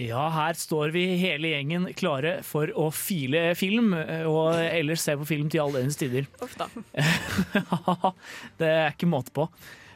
Ja, her står vi hele gjengen klare for å file film, eh, og ellers se på film til alle ens tider. Uff da. det er ikke måte på.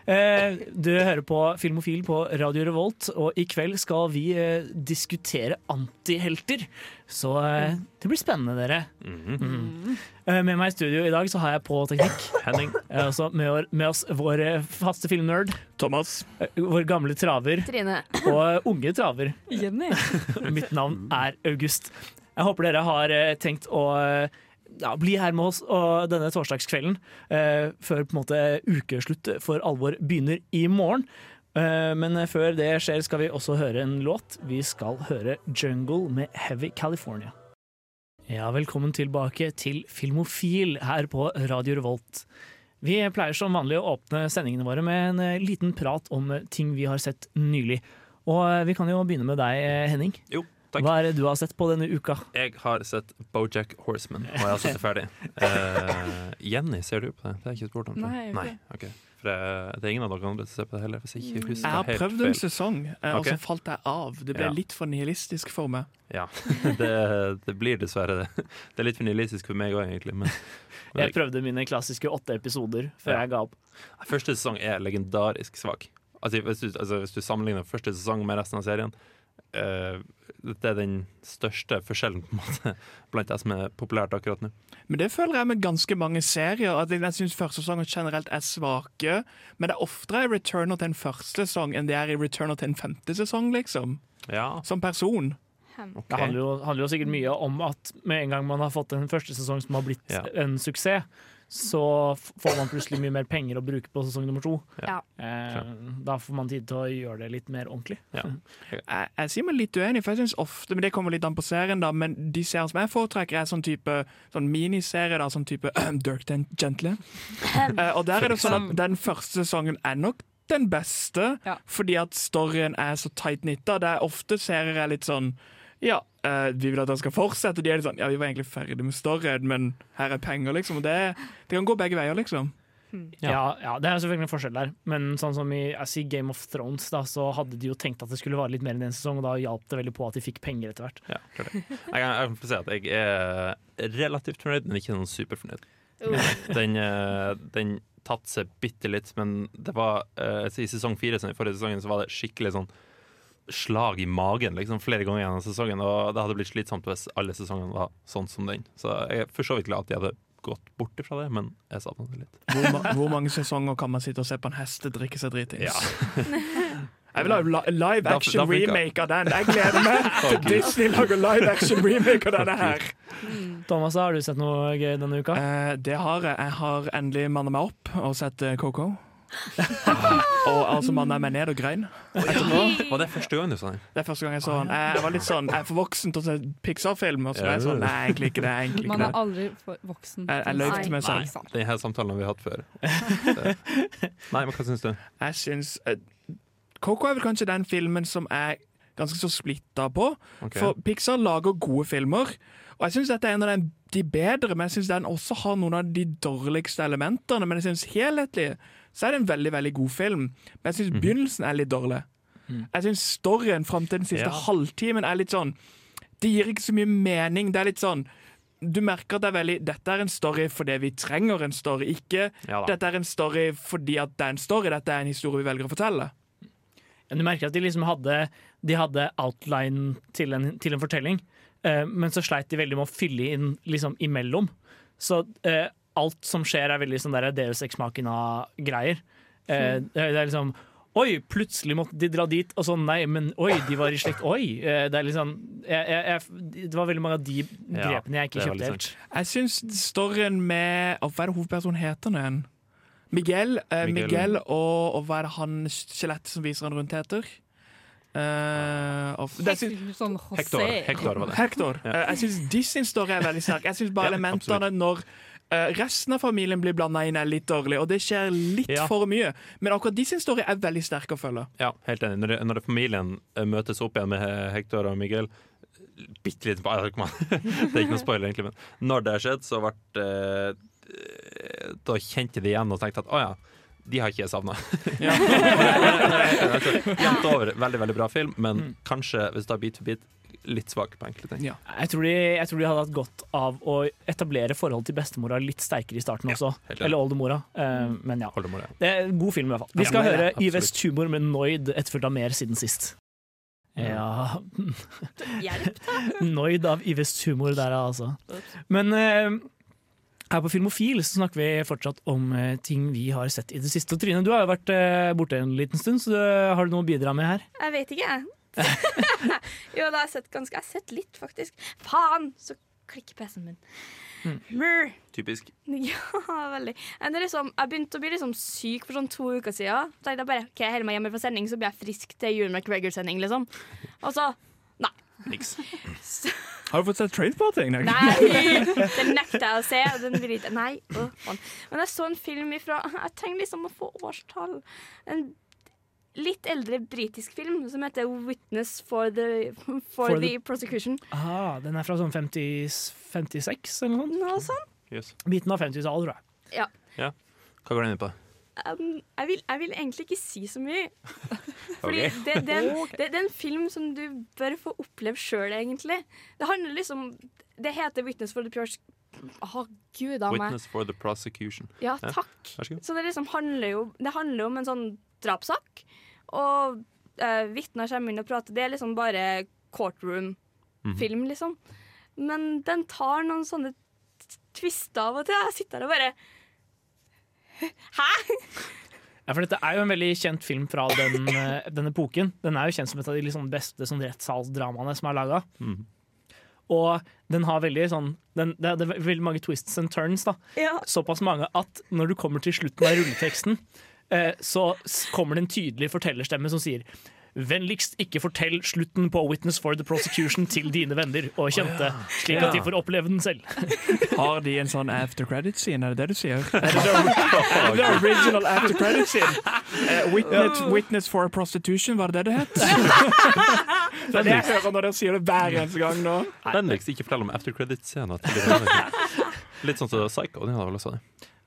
Eh, Du hører på Filmofil på Radio Revolt, og i kveld skal vi eh, diskutere antihelter. Så eh, det blir spennende, dere. Mm. Eh, Med meg i studio i dag så har jeg på teknikk. Henning. Også med, oss vår faste filmnerd. Thomas. Vår gamle traver. Trine. Og unge traver. Jenny. Mitt navn er August. Jeg håper dere har tenkt å ja, bli her med oss og denne torsdagskvelden eh, før på en måte ukeslutt for alvor begynner i morgen. Eh, men før det skjer, skal vi også høre en låt. Vi skal høre 'Jungle' med Heavy California. Ja, velkommen tilbake til Filmofil her på Radio Revolt. Vi pleier som vanlig å åpne sendingene våre med en eh, liten prat om eh, ting vi har sett nylig. Og eh, vi kan jo begynne med deg, eh, Henning. Jo, takk. Hva er det du har sett på denne uka? Jeg har sett Bojack Horseman, og jeg har sett det ferdig. Uh, Jenny, ser du på det? Det har jeg ikke spurt om. Nei. Nei, Okay. ok. For det, det er ingen av dere andre som ser på det heller. Hvis jeg ikke Jeg har helt prøvd en feil. sesong, eh, og okay. så falt jeg av. Det ble Ja. litt for nihilistisk for meg. Ja, det, det blir dessverre det. Det er litt for nihilistisk for meg òg, egentlig. Men, men Jeg prøvde mine klassiske åtte episoder før Ja. jeg ga opp. Første sesong er legendarisk svak. Altså, hvis, du, altså, hvis du sammenligner første sesong med resten av serien eh, Det er den største forskjellen på en måte blant det som er populært akkurat nå. Men det føler jeg med ganske mange serier. At Jeg, syns første sesonger generelt er svake. Men det er oftere i returner til en første sesong enn det er i returner til en femte sesong, liksom. Ja, Som person. Okay. Det handler jo, handler jo sikkert mye om at med en gang man har fått en første sesong som har blitt Ja. en suksess, så får man plutselig mye mer penger å bruke på sesong nummer to. Ja. Eh, da får man tid til å gjøre det litt mer ordentlig. Jeg, jeg sier meg litt uenig, for jeg synes ofte Men det kommer litt an på serien, da. Men de seriene som jeg foretrekker, er sånn type Sånn miniserie, da. Sånn type Dirk Den Gentle. Eh, og der er det sånn at den første sesongen er nok den beste, Ja. fordi at storyen er så tight knytta. Det er ofte serier er litt sånn Ja, eh, vi vil at den skal fortsette. De er litt sånn Ja, vi var egentlig ferdig med storyen, men her er penger, liksom. Og det, det kan gå begge veier, liksom. Ja. Ja, Det er selvfølgelig en forskjell der, men sånn som i jeg sier Game of Thrones, da, så hadde de jo tenkt at det skulle vare litt mer enn én sesong, og da hjalp det veldig på at de fikk penger etter hvert. Ja, klart det. Jeg kan, jeg kan få si at jeg er relativt fornøyd, men ikke sånn superfornøyd. Den, eh, den tatt seg bitte litt, men det var eh, I sesong fire, som i forrige sesongen, så var det skikkelig sånn slag i magen liksom, flere ganger gjennom sesongen. Og det hadde blitt slitsomt hvis alle sesongene var sånn som den. Så jeg er for så vidt glad at de hadde gått bort ifra det, men jeg savner det litt. Hvor, ma hvor mange sesonger kan man sitte og se på en hest drikke seg dritings? Ja. Jeg vil ha live action da da remake av den. Jeg gleder meg til Disney lager live action remake av denne her. Thomas, har du sett noe gøy denne uka? Eh, det har jeg. Jeg har endelig manna meg opp og sett eh, Coco. og altså manna er meg ned og grein. Var det første gang du sa den? Det er første gang jeg så den. Jeg var litt sånn, jeg er for voksen til å se Pixar-film. Og så var jeg sånn, nei, egentlig ikke det. Egentlig Man er det. aldri for voksen. Jeg, jeg løy til meg selv. Nei, Denne samtalen har vi hatt før. Så- Nei, men hva syns du? Jeg syns uh, Coco er vel kanskje den filmen som er ganske så splitta på. Okay. For Pixar lager gode filmer. Og jeg syns dette er en av de- bedre, men jeg syns den også har noen av de dårligste elementene. Men jeg synes helhetlig så er det en veldig veldig god film. Men jeg syns Mhm. begynnelsen er litt dårlig. Jeg syns storyen fram til den siste Ja. halvtimen er litt sånn Det gir ikke så mye mening. Det er litt sånn du merker at det er veldig Dette er en story fordi vi trenger en story, ikke Ja dette er en story fordi at det er en story. Dette er en historie vi velger å fortelle. Ja, Du merker at de liksom hadde, de hadde outline til en, til en fortelling, men så sleit de veldig med å fylle inn liksom imellom. Så eh, alt som skjer er veldig sånn der Deus ex machina-greier. Eh, det er liksom Oi, plutselig måtte de dra dit, og så nei, men oi, de var i slekt. Oi! Eh, det er liksom jeg, jeg, jeg, Det var veldig mange av de grepene jeg ikke det er kjøpte helt. Jeg syns storyen med Hva er det hovedpersonen heter nå igjen? Miguel, eh, Miguel. Miguel og, og hva er det han skjelettet som viser han rundt heter? Eh, syns- Sånn Hector, Hector var det. Hector. Ja. Uh, jeg syns de sin story er veldig sterk. Jeg syns bare Ja, elementene når uh, resten av familien blir blanda inn, er litt dårlig, og det skjer litt Ja. for mye. Men akkurat de sin story er veldig sterk å følge. Ja, helt enig. Når, når familien møtes opp igjen med He- Hector og Miguel Bitte litt på, det er ikke noe spoiler, egentlig, men når det har skjedd, så ble eh, Da kjente de igjen og tenkte at å ja, de har ikke jeg savna. Ja. Jevnt over, veldig veldig bra film, men kanskje, hvis det er bit for bit, litt svak på enkelte ting. Ja. Jeg tror, de, jeg tror de hadde hatt godt av å etablere forholdet til bestemora litt sterkere i starten også. Eller oldemora. Mm. men ja. Oldemora, ja. Det er en god film, i hvert fall. Vi skal høre. Yves Tumor med Noid, etterfulgt av mer siden sist. Ja Hjelp. Noid av Yves Tumor der, altså. Men eh, her på Filmofil så snakker vi fortsatt om eh, ting vi har sett i det siste. Og Trine, du har jo vært eh, borte en liten stund, så du, har du noe å bidra med her? Jeg vet ikke, jeg. jo, da har jeg sett ganske Jeg har sett litt, faktisk. Faen! Så klikker PC-en min. Mm. Typisk. Ja, veldig. Det er liksom, jeg begynte å bli liksom syk for sånn to uker siden. Så tenkte jeg bare ok, jeg holder meg hjemme fra sending, så blir jeg frisk til Ewan McGregor-sending. liksom. Og så Niks. Har du fått sett Trainspotting? Nei. Den nekter jeg å se. Den vil ikke, nei. å faen. Men jeg så en film ifra Jeg trenger liksom å få årstall. En litt eldre britisk film som heter 'Witness for the, for For the the- Prosecution'. Ah, den er fra sånn 50, 56 eller noe sånt? Noe sånt. Yes. Midten av 50-tallet, tror jeg. Hva går den inn på? Um, jeg, vil, jeg vil egentlig ikke si så mye. Fordi okay. det, det, er en, det, det er en film som du bør få oppleve sjøl, egentlig. Det handler liksom Det heter 'Witness for the Prosecution'. oh, gud a meg. Witness for the prosecution. Ja, takk. Ja, så. Så det liksom handler jo Det handler jo om en sånn drapssak, og uh, vitner kommer inn og prater. Det er liksom bare courtroom-film, Mhm. liksom. Men den tar noen sånne tvister av og til. Jeg sitter der og bare Hæ?! Ja, for dette er jo en veldig kjent film fra den, eh, den epoken. Den er jo kjent som et av de liksom beste sånn, rettssalsdramaene som er laga. Mm. Og den har veldig sånn den, det, er, det er veldig mange twists and turns. da Ja. Såpass mange at når du kommer til slutten av rulleteksten, eh, så kommer det en tydelig fortellerstemme som sier Vennligst ikke fortell slutten på Witness for the Prosecution til dine venner og kjente, slik at de får oppleve den selv. Har de en sånn after credit scene, er det det du sier? Er det the, original after credit scene? Uh, witness, witness for prostitution, var det det det het? det er det jeg hører når dere sier det hver eneste gang nå. Vennligst ikke fortell om after credit-scenen. dine venner. Litt sånn som Psycho. Den har vel også det.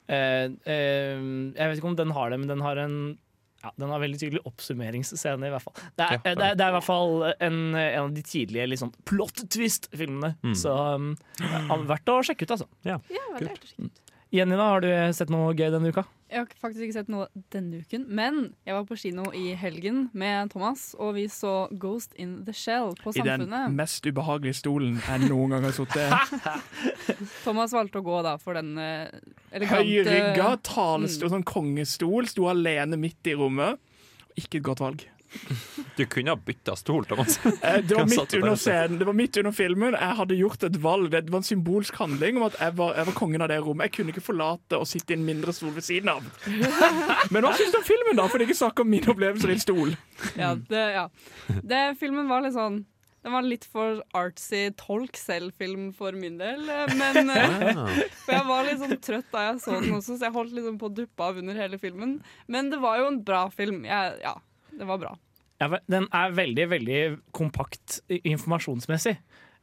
Uh, uh, jeg vet ikke om den har det, men den har en ja, Den har veldig tydelig oppsummeringsscene, i hvert fall. Det er, Ja, det er, det er i hvert fall en, en av de tidlige litt sånn plot twist-filmene. Mm. Så um, ja, verdt å sjekke ut, altså. Ja, veldig ut Jenny, da, har du sett noe gøy denne uka? Jeg har faktisk ikke sett noe denne uken, men jeg var på kino i helgen med Thomas, og vi så Ghost in the Shell på I den mest ubehagelige stolen jeg noen gang har sittet Thomas valgte å gå da for den eh, elegante Høyrygga talestol, sånn kongestol, sto alene midt i rommet. Ikke et godt valg. Du kunne ha bytta stol, Thomas. Eh, Det var midt under scenen, det var midt under filmen. Jeg hadde gjort et valg. Det var en symbolsk handling om at jeg var, jeg var kongen av det rommet. Jeg kunne ikke forlate å sitte i en mindre stol ved siden av. Men hva syns du om filmen, da? For det er ikke snakk om mine opplevelser i en stol. Ja, det, ja. Det, filmen var litt sånn Den var litt for artsy tolk selv-film for min del. eh, Men eh, Ah. For jeg var litt sånn trøtt da jeg så den også, så jeg holdt liksom på å duppe av under hele filmen. Men det var jo en bra film. Jeg, ja, det var bra. Ja, den er veldig, veldig kompakt informasjonsmessig.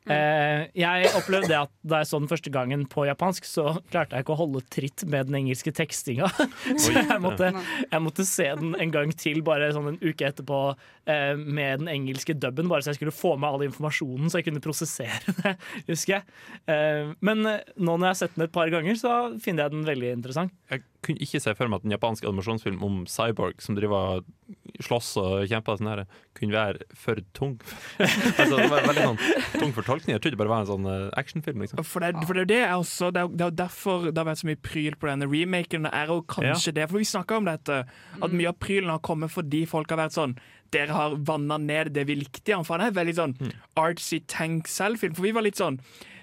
Eh, jeg opplevde at da jeg så den første gangen på japansk, så klarte jeg ikke å holde tritt med den engelske tekstinga. så jeg måtte, jeg måtte se den en gang til bare sånn en uke etterpå eh, med den engelske dubben, bare så jeg skulle få med all informasjonen så jeg kunne prosessere det, husker jeg. Eh, men nå når jeg har sett den et par ganger, så finner jeg den veldig interessant. Jeg kunne ikke se for meg at en japansk animasjonsfilm om cyborg som driver slåss og kjemper, sånn her, kunne være for tung. altså, det var veldig sånn tung fortolkning. Jeg trodde det bare var en sånn eh, actionfilm. Liksom. For det, for det er det også Det er, det er derfor det har vært så mye pryl på denne remaken. Er jo kanskje det For vi snakka om dette, at mye av prylen har kommet fordi folk har vært sånn Dere har vanna ned det vi likte i. For han er veldig sånn artsy tank selvfilm. For vi var litt sånn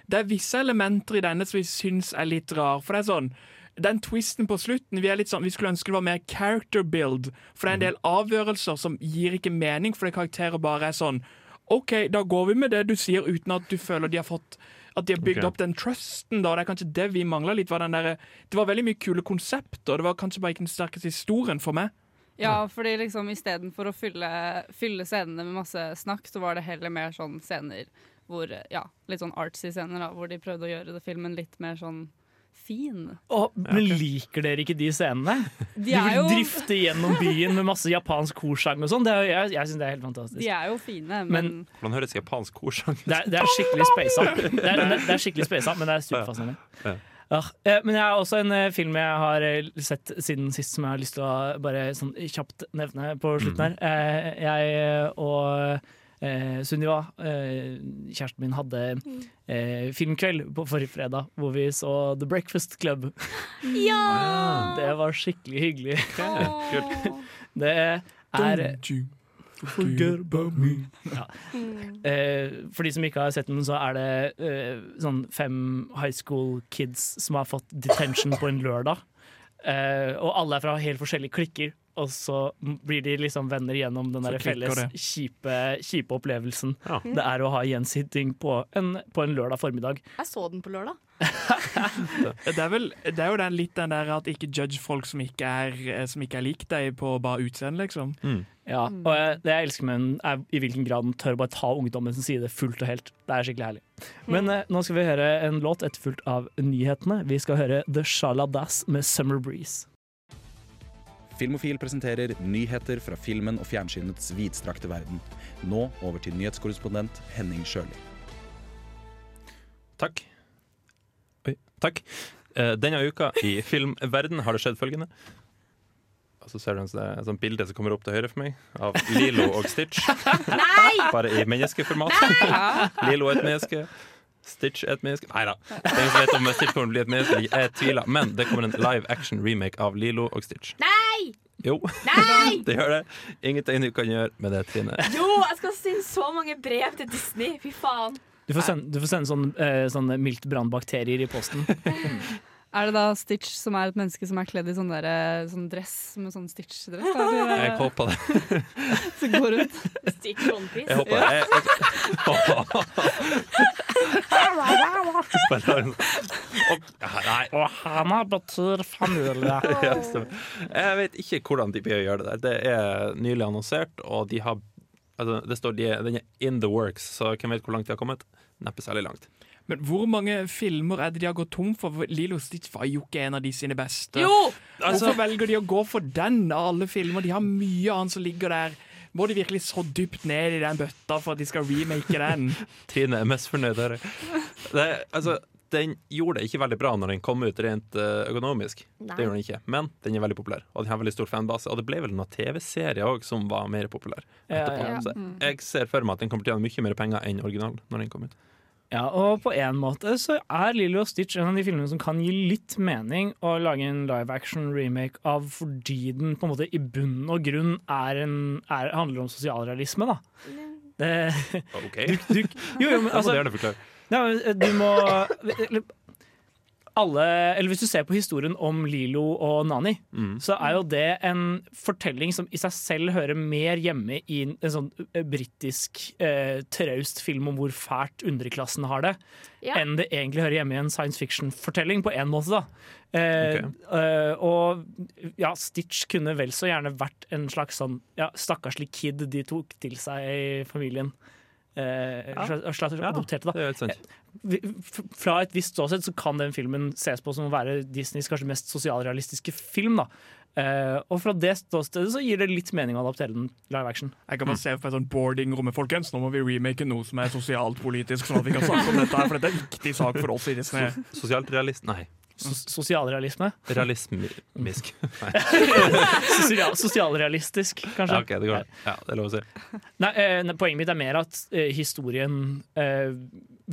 Det er visse elementer i denne som vi syns er litt rar. For det er sånn den twisten på slutten Vi er litt sånn, vi skulle ønske det var mer character build. For det er en del avgjørelser som gir ikke mening, fordi karakterer bare er sånn OK, da går vi med det du sier, uten at du føler de har fått at de har bygd okay. opp den trusten. da, Det er kanskje det vi mangler litt. Var den der, det var veldig mye kule konsepter. Det var kanskje bare ikke den sterkeste historien for meg. Ja, fordi liksom istedenfor å fylle, fylle scenene med masse snakk, så var det heller mer sånn scener hvor Ja, litt sånn artsy scener, da, hvor de prøvde å gjøre det filmen litt mer sånn fin. Oh, men liker dere ikke de scenene? De De vil jo, drifte gjennom byen med masse japansk korsang og sånn. Jeg, jeg syns det er helt fantastisk. de er jo fine, men, Men- Hvordan høres japansk korsang ut? Det det er skikkelig speisa. Det er, det er skikkelig spasa, men det er superfascinerende. Ja. Ja, eh, men jeg har også en eh, film jeg har eh, sett siden sist som jeg har lyst til å bare sånn kjapt nevne på slutten her. Eh, Jeg og eh, Sunniva, eh, kjæresten min, hadde eh, filmkveld på forrige fredag hvor vi så The Breakfast Club. Ja! Det var skikkelig hyggelig. Det er Don't you forget about me. Eh, for de som ikke har sett den, så er det eh, sånn fem high school kids som har fått detention på en lørdag. Eh, og alle er fra helt forskjellige klikker, og så blir de liksom venner gjennom den der felles kjipe, kjipe opplevelsen Ja. det er å ha gjensitting på en, på en lørdag formiddag. Jeg så den på lørdag. Det er, vel, det er jo den, litt den der at ikke judge folk som ikke er, eh, som ikke er lik deg på bare utseende, liksom. Mm. Ja, og jeg, det jeg elsker med den, er i hvilken grad den tør bare ta ungdommen sin side fullt og helt. Det er skikkelig herlig. Men eh, nå skal vi høre en låt etterfulgt av nyhetene. Vi skal høre The Shaladas med Summer Breeze. Filmofil presenterer nyheter fra filmen og fjernsynets vidstrakte verden. Nå over til nyhetskorrespondent Henning Sjøli. Takk. Oi, takk. Eh, denne uka i filmverden har det skjedd følgende. Og så ser du en sånn, et bilde som kommer opp til høyre for meg, av Lilo og Stitch. Nei! Bare i menneskeformat. Lilo er et menneske. Stitch er et menneske. Nei da. Ingen som vet om Stitch kommer til å bli et menneske. Jeg tviler. Men det kommer en live action remake av Lilo og Stitch. Nei! Jo, Nei! det gjør det. Ingenting du kan gjøre med det, Trine. Jo, jeg skal sende så mange brev til Disney. Fy faen. Du får sende, du får sende sånn, eh, sånne mildt brannbakterier i posten. er det da Stitch som er et menneske som er kledd i sånn, der, eh, sånn dress med sånn Stitch-dress? Jeg håper det. Som går rundt. Stitch One Jeg håper det. Nei. Og hana betyr familie. Jeg vet ikke hvordan de blir å gjøre det der. Det er nylig annonsert, og de har altså, Det står de, den er in the works, så hvem vet hvor langt de har kommet? Neppe særlig langt. Men hvor mange filmer er det de har gått tom for? Lilo Stitch var jo ikke en av de sine beste. Jo! Hvorfor velger de å gå for den av alle filmer? De har mye annet som ligger der. Må de virkelig så dypt ned i den bøtta for at de skal remake den? Trine er mest fornøyd her. Det, altså, den gjorde det ikke veldig bra når den kom ut rent eh, økonomisk. Nei. Det gjorde den ikke. Men den er veldig populær, og den har veldig stor fanbase. Og det ble vel noen TV-serier òg som var mer populær etterpå. ja. Så jeg ser for meg at den kommer til å ha mye mer penger enn originalen når den kom ut. Ja, og på en måte så er Lilo og Stitch en av de filmene som kan gi litt mening å lage en live action remake av, fordi den på en måte i bunn og grunn er en, er, handler om sosialrealisme, da. Det, OK? du, du, jo, jo, men Det må du altså ja, Du må alle, eller Hvis du ser på historien om Lilo og Nani, Mm. så er jo det en fortelling som i seg selv hører mer hjemme i en, en sånn eh, britisk eh, traust film om hvor fælt underklassen har det, Ja. enn det egentlig hører hjemme i en science fiction-fortelling, på en måte. da. Eh, eh, og ja, Stitch kunne vel så gjerne vært en slags sånn ja, stakkarslig kid de tok til seg i familien. Eh, Ja. slags, Ja, adopterte, da. Er f- Fra et visst ståsted så kan den filmen ses på som å være Disneys kanskje mest sosialrealistiske film. da. Uh, og fra det ståstedet så gir det litt mening å adaptere den live action. Jeg kan bare se for meg sånn boardingrom med folkens. Nå må vi remake noe som er sosialt politisk, sånn at vi kan snakke om dette her, for dette er en viktig sak for oss i Disney. Sosialt realist... Nei. Sos sosialrealisme. Realismisk. Nei. Sosial sosialrealistisk, kanskje. Ja, okay, det går. Ja, det er lov å si. Nei, eh, Poenget mitt er mer at eh, historien eh,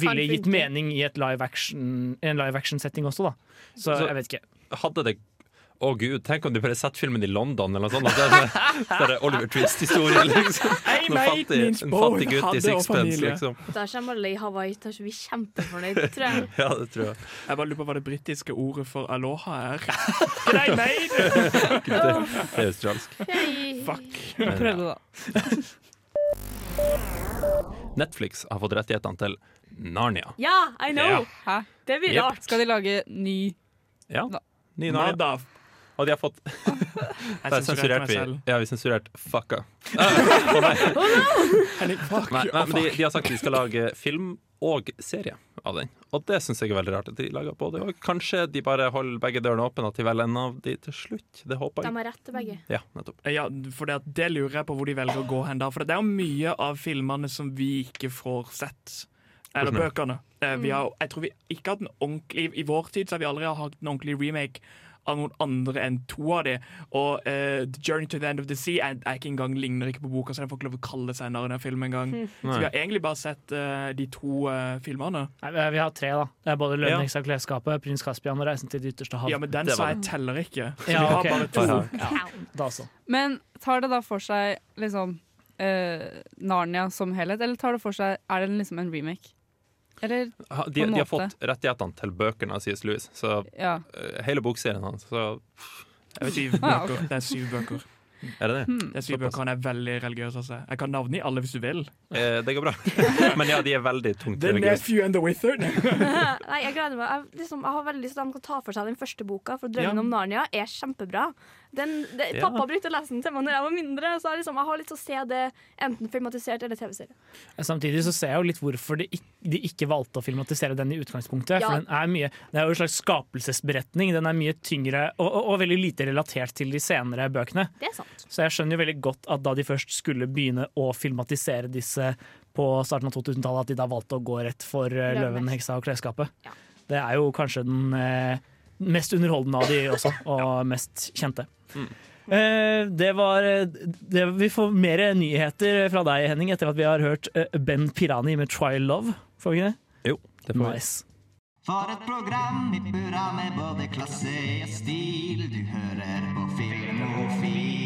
ville gitt mening i et live action, en live action-setting også, da. Så, Så- jeg vet ikke. Hadde det Å gud, tenk om de bare setter filmen i London eller noe sånt. Så er så er det Oliver Twist-historie, liksom. Hey, mate, fattig, en fattig gutt i sixpence, liksom. Da kommer alle i Hawaii til å bli kjempefornøyd, tror jeg. Ja, det tror jeg. Jeg bare lurer på hva det britiske ordet for aloha er. Grei, mate! Det, det er australsk. Fuck. Prøvde, da. Netflix har fått rettighetene til Narnia. Ja, I know! Ja. Hæ? Det blir Yep. rart. Skal de lage ny Ja, ny Narnia. Og de har fått Jeg Der sensurerte vi. Ja, vi sensurerte fucka. Å, nei. Henning, fuck Nei, nei, Oh, men de, de har sagt at de skal lage film og serie av den. Og det syns jeg er veldig rart. at de lager både og. Kanskje de bare holder begge dørene åpne, at de velger en av de til slutt. Det håper De jeg. har rett til begge. Ja, nettopp. Ja, for det, det lurer jeg på hvor de velger å gå hen da. For det er jo mye av filmene som vi ikke får sett. Eller bøkene. Eh, Vi har, jeg tror vi ikke har hatt en ordentlig I vår tid så har vi aldri hatt en ordentlig remake av noen andre enn to av de. Og uh, The Journey to the End of the Sea er, er ikke engang ligner ikke på boka, så den får ikke lov å kalle seg Narnia-film engang. Så vi har egentlig bare sett uh, de to uh, filmene. Nei, vi- har tre, da. Det er både Ja. og av klesskapet', 'Prins Caspian' og 'Reisen til det ytterste hav'. Ja, men den sa jeg teller ikke. Så Ja, vi har okay. bare to. Ja, da så. Men tar det da for seg liksom Narnia som helhet, eller tar det for seg Er det liksom en remake? Eller De, På en de har fått rettighetene til bøkene av C.S. Lewis, så Ja. eh, hele bokserien hans, så Jeg vet ikke, bøker. Det er syv bøker. er det det. Hmm. Det er syv bøker, Han er veldig religiøs. Altså. Jeg kan navne i alle hvis du vil. Eh, det går bra. Men ja, de er veldig tungt The religiøse. Nephew and the Wizard. Nei, jeg gleder meg. Jeg, liksom, jeg har veldig lyst til at de skal ta for seg den første boka, for 'Drømmen Ja. om Narnia' er kjempebra. Den, det, Ja. Pappa brukte å lese den til meg når jeg var mindre, så jeg, liksom, jeg har litt å se det enten filmatisert eller TV-serie. Samtidig så ser jeg jo litt hvorfor de, de ikke valgte å filmatisere den i utgangspunktet. Ja. For den er mye, Det er jo en slags skapelsesberetning. Den er mye tyngre og, og, og veldig lite relatert til de senere bøkene. Det er sant. Så jeg skjønner jo veldig godt at da de først skulle begynne å filmatisere disse på starten av 2000-tallet, at de da valgte å gå rett for eh. 'Løven, heksa og klesskapet'. Ja. Det er jo kanskje den eh, mest underholdende av de også, og mest kjente. Mm. Eh, det var eh, det, Vi får mer nyheter fra deg, Henning, etter at vi har hørt eh, Ben Pirani med 'Try Love'. Får vi ikke det? Jo, det får vi. Nice. For et program i burra med både klasse og stil. Du hører på Filmofil.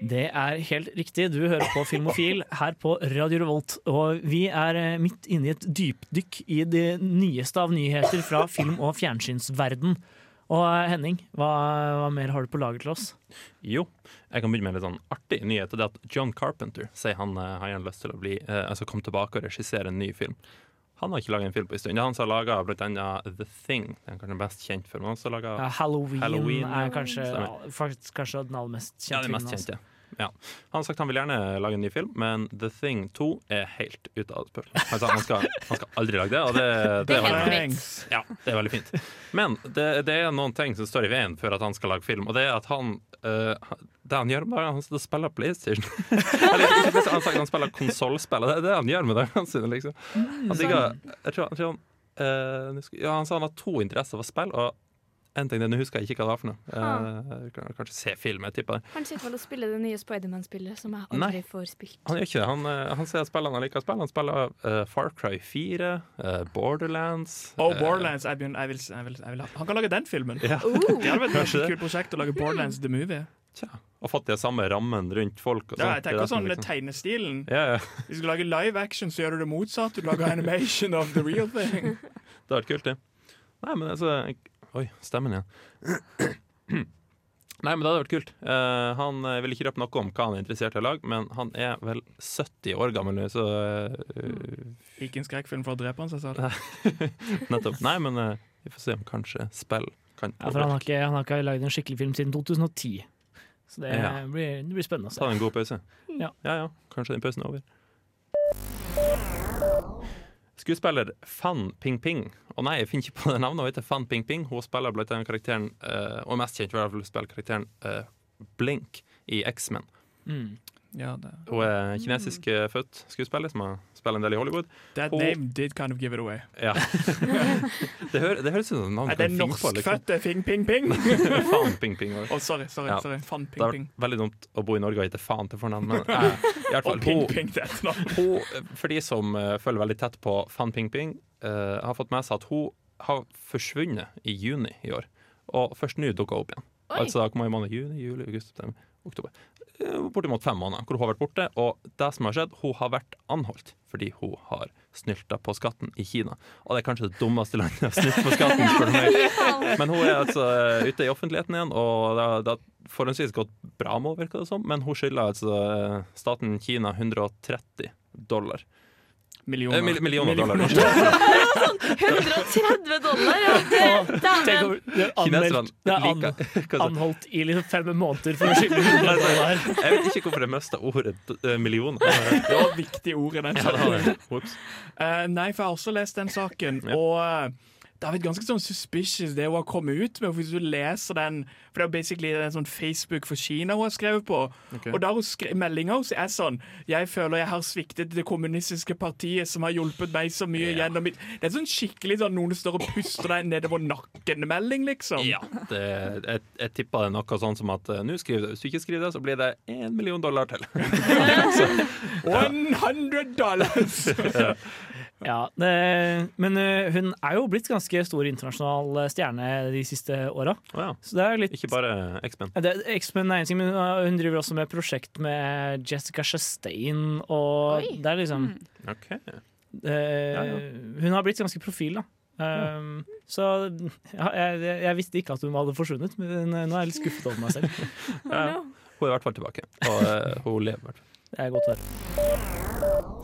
Det er helt riktig. Du hører på Filmofil her på Radio Revolt. Og vi er eh, midt inne i et dypdykk i det nyeste av nyheter fra film- og fjernsynsverden. Og eh, Henning, hva, hva mer har du på lager til oss? Jo, jeg kan begynne med en litt sånn artig nyhet. Det er at John Carpenter sier han eh, har gjerne lyst til å bli, altså komme tilbake og regissere en ny film. Han har ikke laga en film på en stund. Det er han som har laga bl.a. The Thing. Den kanskje best kjent for, men han har laget Ja, Halloween, Halloween, er kanskje, ja, faktisk kanskje den aller mest kjente. Ja, den mest filmen, altså. Ja. Han har sagt han vil gjerne lage en ny film, men The Thing 2 er helt ute av spøk. Han sa han skal, han skal aldri lage det, og det, det, er er helt veldig, ja, det er veldig fint. Men det, det er noen ting som står i veien for at han skal lage film, og det er at han uh, Det han gjør om dagen, han sitter og spiller PlayStation. Eller han sagt han spiller konsollspill, det er det han gjør med dagene sine, liksom. Han digger Jeg tror, jeg tror han eh, ja, Han sa han har to interesser for spill, og en ting det, nå husker jeg ikke hva det var for noe. Eh, kan- kanskje se film, jeg tipper det. Han sitter vel og spiller det nye Spiderman-spillet, som jeg Nei. aldri får spilt. Han gjør ikke det. Han, eh, han ser spillene han liker å spille. Han spiller uh, Far Cry 4, uh, Borderlands Oh, eh, Borderlands. Jeg, begynner, jeg, vil, jeg, vil, jeg vil ha. Han kan lage den filmen. Ja. Uh. Det hadde vært et kult prosjekt å lage Borderlands the Movie. Tja, og fått de samme rammen rundt folk. Og Ja, jeg er tenker sånn liksom- tegnestilen. ja, ja. Hvis du skal lage live action, så gjør du det motsatt. Du lager animation of the real thing. Det hadde vært kult, det. Nei, men altså Oi, stemmen igjen. Nei, men det hadde vært kult. Uh, han vil ikke røpe noe om hva han er interessert i å lage, men han er vel 70 år gammel nå, så uh, Ikke en skrekkfilm for å drepe han seg selv. Nettopp. Nei, men uh, vi får se om kanskje spill kan Ja, for han har ikke, han har ikke lagd en skikkelig film siden 2010. Så det, Ja. blir, det blir spennende å Ta en god pause. Ja. ja, ja. Kanskje den pausen er over. Skuespiller Fan Ping Ping. Og nei, jeg finner ikke på det navnet. Hun heter Fan Ping Ping. Hun spiller blant annet karakteren eh, Og mest kjent for å spille karakteren eh, Blink i X-Men. Mm. Ja, det. Hun er kinesisk eh, født skuespiller som har spilt en del i Hollywood. That Hun- name did kind of give it away. Ja. det, hører, det høres ut som et navn Er du det kan finne på. Liksom. norskfødte Fing Ping Ping? Fan Ping Ping. også. Å, sorry, sorry, Ja. sorry. Fan Det Ping har Ping. vært veldig dumt å bo i Norge og hete faen til fornavn, men eh, i hvert fall Ping hun, Ping, det er hun, for de som uh, følger veldig tett på Fan Ping Ping, uh, har fått med seg at hun har forsvunnet i juni i år. Og først nå dukka hun opp igjen. Oi. Altså hvor mange måneder? Juni, juli, august, september, oktober. Eh, Bortimot fem måneder hvor hun har vært borte. Og det som har skjedd, hun har vært anholdt fordi hun har snylta på skatten i Kina. Og det er kanskje det dummeste landet å snylte på skatten, spør du meg. Men hun er altså ute i offentligheten igjen, og det har- det har forholdsvis gått bra med henne, virker det som. Men hun skylder altså eh, staten Kina 130 dollar. Millioner. Eh, mil- millioner dollar. Millioner. 130 dollar, ja! Det, det er anmeldt, det er an, anholdt i liksom fem måneder for å skylde 100 dollar. Jeg vet ikke hvorfor jeg mista ordet eh, millioner. Det var et viktig ord i den det det. saken. Eh, nei, for jeg har også lest den saken, og eh, det har vært ganske sånn suspicious det hun har kommet ut med. For Hvis du leser den For det er basically en sånn Facebook for Kina hun har skrevet på. Okay. Og der hun skrev meldinga hennes er sånn Jeg føler jeg har sviktet det kommunistiske partiet som har hjulpet meg så mye gjennom mitt Det er sånn skikkelig sånn noen står og puster deg nedover nakken-melding, liksom. Ja, det, jeg, jeg tippa det er noe sånn som at eh, nå skriver du. Hvis du ikke skriver det, så blir det én million dollar til. 100 dollars! Ja, det, men eh, hun er jo blitt ganske stor internasjonal eh, stjerne de siste åra. Oh ja. Så det er litt Ikke bare X-Men. X-Men er en ting, men uh, hun driver også med prosjekt med Jessica Chastain, og Oi. det er liksom OK. eh, Hun har blitt ganske profil, da. Um, så ja, jeg, jeg, jeg visste ikke at hun hadde forsvunnet, men uh, nå er jeg litt skuffet over meg selv. Ja, hun er i hvert fall tilbake, og uh, hun lever. i hvert fall. Det er godt å høre.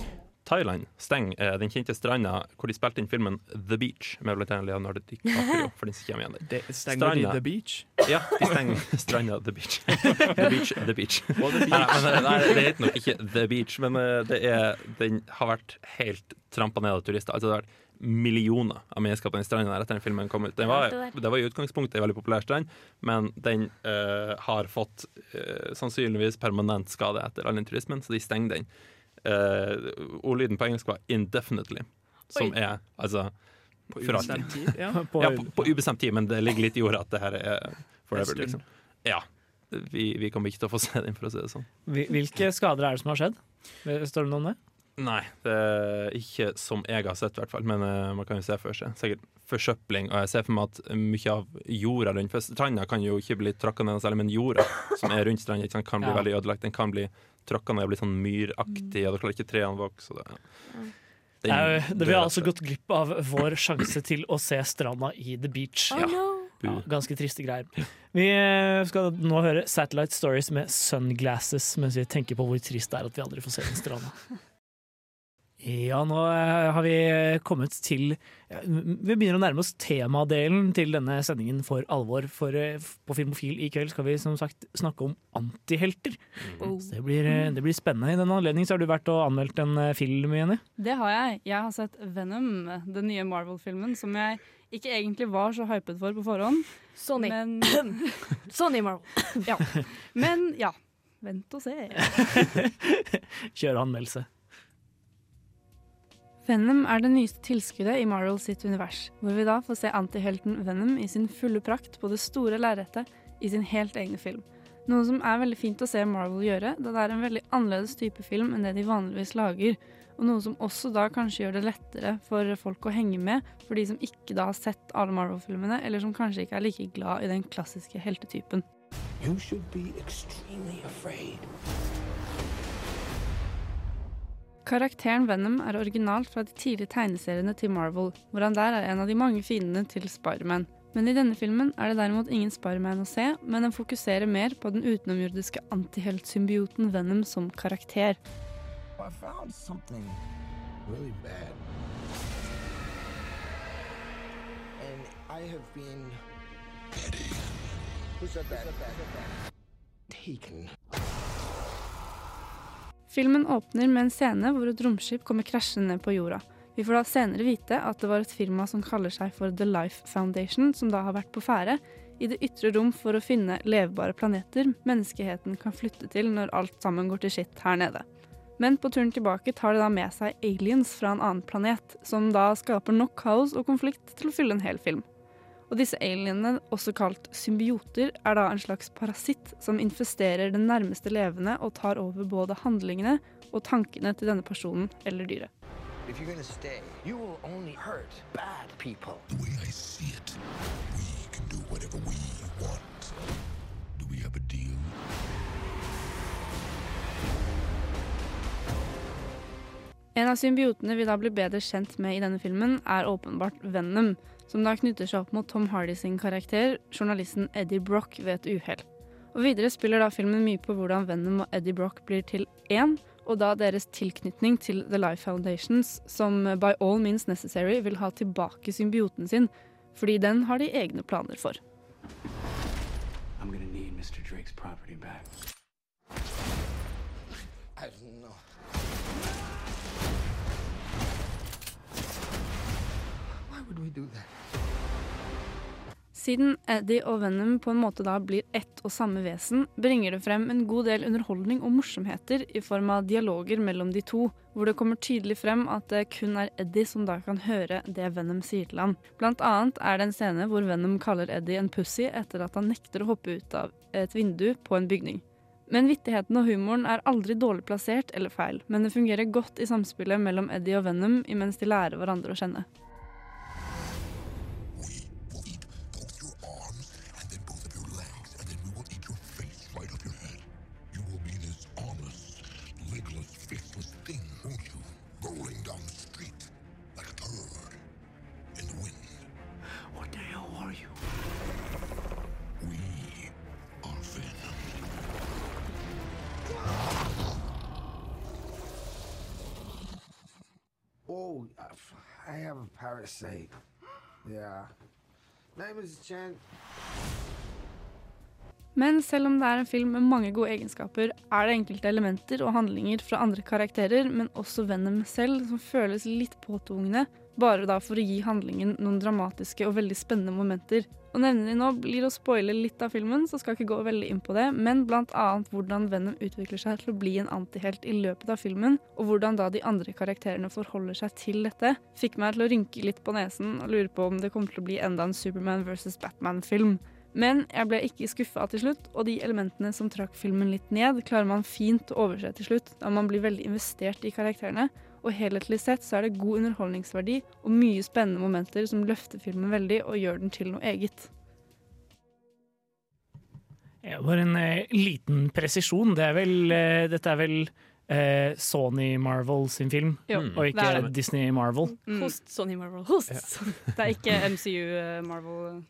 Thailand stenger eh, den kjente stranda hvor de spilte inn filmen The Beach med blant annet Leonardo DiCaprio. For den som kommer igjen der. Stenger de The Beach? Ja, de stenger stranda The Beach. The Beach, The Beach. Og The Beach. men, nei, det heter nok ikke The Beach, men eh, det er, den har vært helt trampa ned av turister. Altså, det har vært millioner av mennesker på den stranda der etter den filmen kom ut. Den var, det var i utgangspunktet en veldig populær strand, men den eh, har fått eh, sannsynligvis permanent skade etter all den turismen, så de stenger den. Uh, ordlyden på engelsk var 'indefinitely', som Oi. er altså På for alltid. ubestemt tid, ja. På- ja, på, på ubestemt tid, men det ligger litt i ordet at det her er forever, liksom. Ja. Vi, vi kommer ikke til å få se den, for å si det sånn. Hvilke skader er det som har skjedd? Står det noe om det? Nei, det er ikke som jeg har sett, i hvert fall. Men uh, man kan jo se for seg. Sikkert forsøpling. Og jeg ser for meg at mye av jorda rundt For stranda kan jo ikke bli tråkka ned særlig, men jorda som er rundt stranda, sant, kan bli Ja. veldig ødelagt. Den kan bli tråkka ned og bli sånn myraktig, og da klarer ikke trærne vokse. Det, den er, jo- det Vi har altså gått glipp av vår sjanse til å se stranda i The Beach. Oh, no. Ja, ganske triste greier. Vi eh, skal nå høre Satellite Stories med Sunglasses mens vi tenker på hvor trist det er at vi aldri får se den stranda. Ja, nå eh, har vi kommet til Vi begynner å nærme oss temadelen til denne sendingen for alvor. For eh, på Filmofil i kveld skal vi som sagt snakke om antihelter. Oh. Det blir, eh, det blir spennende. I den anledning har du vært og anmeldt en eh, film, Jenny. Det har jeg. Jeg har sett Venom, den nye Marvel-filmen, som jeg ikke egentlig var så hypet for på forhånd. Sony. Men, Sony Marvel. ja. Men ja, vent og se. Kjøre anmeldelse. Venom er det nyeste tilskuddet i Marvel sitt univers, hvor vi da får se antihelten Venom i sin fulle prakt på det store lerretet i sin helt egne film. Noe som er veldig fint å se Marvel gjøre, da det er en veldig annerledes type film enn det de vanligvis lager. Og noe som også da kanskje gjør det lettere for folk å henge med, for de som ikke da har sett alle Marvel-filmene, eller som kanskje ikke er like glad i den klassiske heltetypen. You should be extremely afraid. Karakteren Venom er originalt fra de tidlige tegneseriene til Marvel, hvor han der er en av de mange fiendene til Spiderman. Men i denne filmen er det derimot ingen Spiderman å se, men den fokuserer mer på den utenomjordiske antiheltsymbioten Venom som karakter. I found something really bad. And I have been. Who said that? Taken. Filmen åpner med en scene hvor et romskip kommer krasjende ned på jorda. Vi får da senere vite at det var et firma som kaller seg for The Life Foundation, som da har vært på ferde i det ytre rom for å finne levbare planeter menneskeheten kan flytte til når alt sammen går til skitt her nede. Men på turen tilbake tar det da med seg aliens fra en annen planet, som da skaper nok kaos og konflikt til å fylle en hel film. Og disse alienene, også kalt symbioter, er da en slags parasitt som infesterer den nærmeste levende og tar over både handlingene og tankene til denne personen eller dyret. If you're gonna stay, you will only hurt bad people. The way I see it, we can do whatever we want. Do we have a deal? En av symbiotene vi da blir bedre kjent med i denne filmen, er åpenbart Venom, som da knytter seg opp mot Tom Hardy sin karakter, journalisten Eddie Brock, ved et uhell. Og videre spiller da filmen mye på hvordan Venom og Eddie Brock blir til én, og da deres tilknytning til The Life Foundations, som by all means necessary vil ha tilbake symbioten sin, fordi den har de egne planer for. I'm gonna need Mr. Drake's property back. I don't know. Would we do that? Siden Eddie og Venom på en måte da blir ett og samme vesen, bringer det frem en god del underholdning og morsomheter i form av dialoger mellom de to, hvor det kommer tydelig frem at det kun er Eddie som da kan høre det Venom sier til ham. Blant annet er det en scene hvor Venom kaller Eddie en pussy etter at han nekter å hoppe ut av et vindu på en bygning. Men vittigheten og humoren er aldri dårlig plassert eller feil, men det fungerer godt i samspillet mellom Eddie og Venom imens de lærer hverandre å kjenne. I have a parasite. Yeah. Name is Chen. Men selv om det er en film med mange gode egenskaper, er det enkelte elementer og handlinger fra andre karakterer, men også Venom selv, som føles litt påtvungne, bare da for å gi handlingen noen dramatiske og veldig spennende momenter. Og nevner de nå blir å spoile litt av filmen, så skal ikke gå veldig inn på det, men annet hvordan Venom utvikler seg til å bli en antihelt i løpet av filmen, og hvordan da de andre karakterene forholder seg til dette, fikk meg til å rynke litt på nesen og lure på om det kommer til å bli enda en Superman versus Batman-film. Men jeg ble ikke skuffa til slutt, og de elementene som trakk filmen litt ned, klarer man fint å overse til slutt, da man blir veldig investert i karakterene. Og helhetlig sett så er det god underholdningsverdi og mye spennende momenter som løfter filmen veldig og gjør den til noe eget. Ja, bare en eh, liten presisjon. Det er vel, eh, dette er vel eh, Sony Marvel sin film, Jo, og det ikke er det. Disney Marvel. Mm. Host, Sony Marvel. Host. Det er ikke MCU eh, Marvel.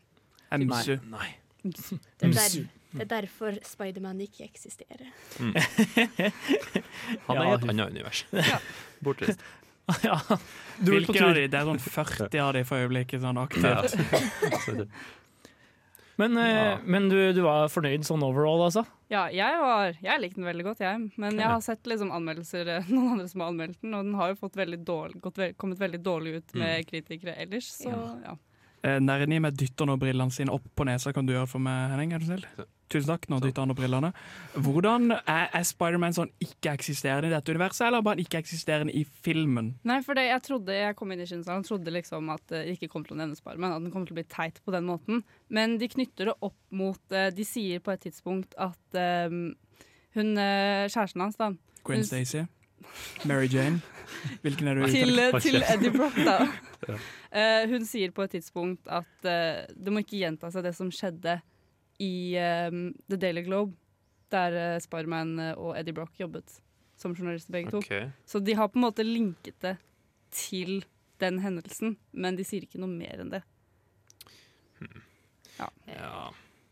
MCU. Nei. Det er, der, det er derfor Spiderman ikke eksisterer. Mm. Han er i et annet univers. Bortreist. ja. Du vil på tur. av de? Det er sånn 40 av de for øyeblikket, sånn aktivt. Men, ja. men du, du var fornøyd sånn overall, altså? Ja, jeg, var, jeg likte den veldig godt, jeg. Men jeg har sett liksom anmeldelser, eh, noen andre som har anmeldt den, og den har jo fått veldig dårlig, gått, kommet veldig dårlig ut med kritikere ellers. Så ja. Eh, Nerni med dytter nå brillene sine opp på nesa. Kan du gjøre for meg, Henning? Er du snill? Tusen takk. Nå dytter han opp brillene. Hvordan er, er Spiderman sånn ikke-eksisterende i dette universet, eller bare ikke-eksisterende i filmen? Nei, for det, jeg trodde jeg kom inn i Shinsan, trodde liksom at det ikke kom til å nevne Spiderman, at den kom til å bli teit på den måten. Men de knytter det opp mot eh, De sier på et tidspunkt at um, hun eh, kjæresten hans, da Gwen hun- Stacy? Mary Jane? Hvilken er du til, til Eddie Brock, da. Ja. uh, hun sier på et tidspunkt at uh, det må ikke gjenta seg det som skjedde i um, The Daily Globe, der uh, Spiderman eh, og Eddie Brock jobbet som journalister begge to. Så de har på en måte linket det til den hendelsen, men de sier ikke noe mer enn det. Ja, Ja.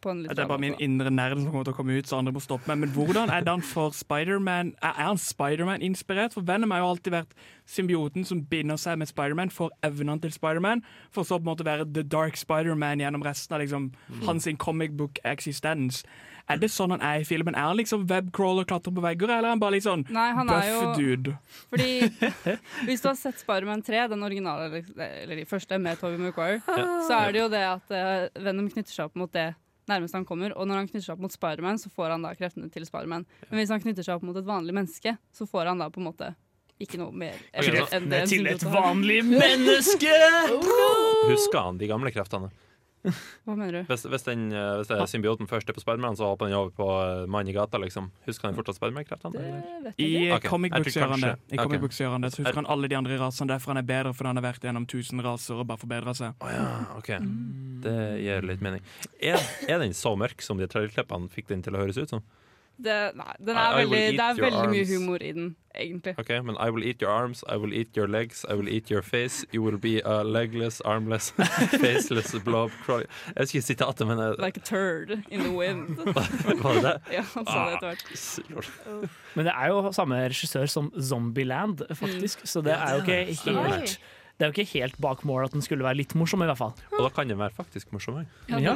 På en litt Det er bare min indre nerd som kommer til å komme ut, så andre må stoppe meg. Men hvordan er han for Spiderman Er han Spiderman-inspirert? For Venom har jo alltid vært symbioten som binder seg med Spiderman, får evnene til Spiderman, for så på en måte være The Dark Spiderman gjennom resten av liksom, hans comic book-eksistens. Er det sånn han er i filmen? Er han liksom webcrawler, klatrer på vegger, eller er han bare litt sånn Nei, han er jo- buff dude? Fordi Hvis du har sett Spiderman 3, den originale, eller, eller de første med Tobey Maguire, Ja. så er det jo det at uh, Venom knytter seg opp mot det nærmest han kommer. Og når han knytter seg opp mot Spiderman, så får han da kreftene til Spiderman. Men hvis han knytter seg opp mot et vanlig menneske, så får han da på en måte ikke noe mer enn det Kreftene til et vanlig menneske! Husker han de gamle kreftene? Hva mener du? Hvis, hvis, den, eh, hvis det er symbioten først er på Spiderman, så hopper den over på eh, mannen i gata, liksom. Husker han fortsatt Spiderman-kreftene? I okay. comic books gjør han det. I comic books gjør han det. Så husker han alle de andre rasene. Derfor han er bedre, fordi han har vært gjennom tusen raser og bare forbedra seg. Ja, ok. Det gir litt mening. Er, er den så mørk som de trailerklippene fikk den til å høres ut som? Det, nei, den er veldig, det er veldig mye humor i den, egentlig. Ok, men I will eat your arms, I will eat your legs, I will eat your face. You will be a legless, armless, faceless blob crawling Jeg husker ikke sitatet, men jeg, Like a turd in the wind. Var det det? Ja, han sa det etter hvert. hvert. Men det er jo samme regissør som Zombieland, faktisk. Så det er jo ikke helt det er jo ikke helt bak mål at den skulle være litt morsom, i hvert fall. Og da kan den være faktisk morsom Ja, Ja,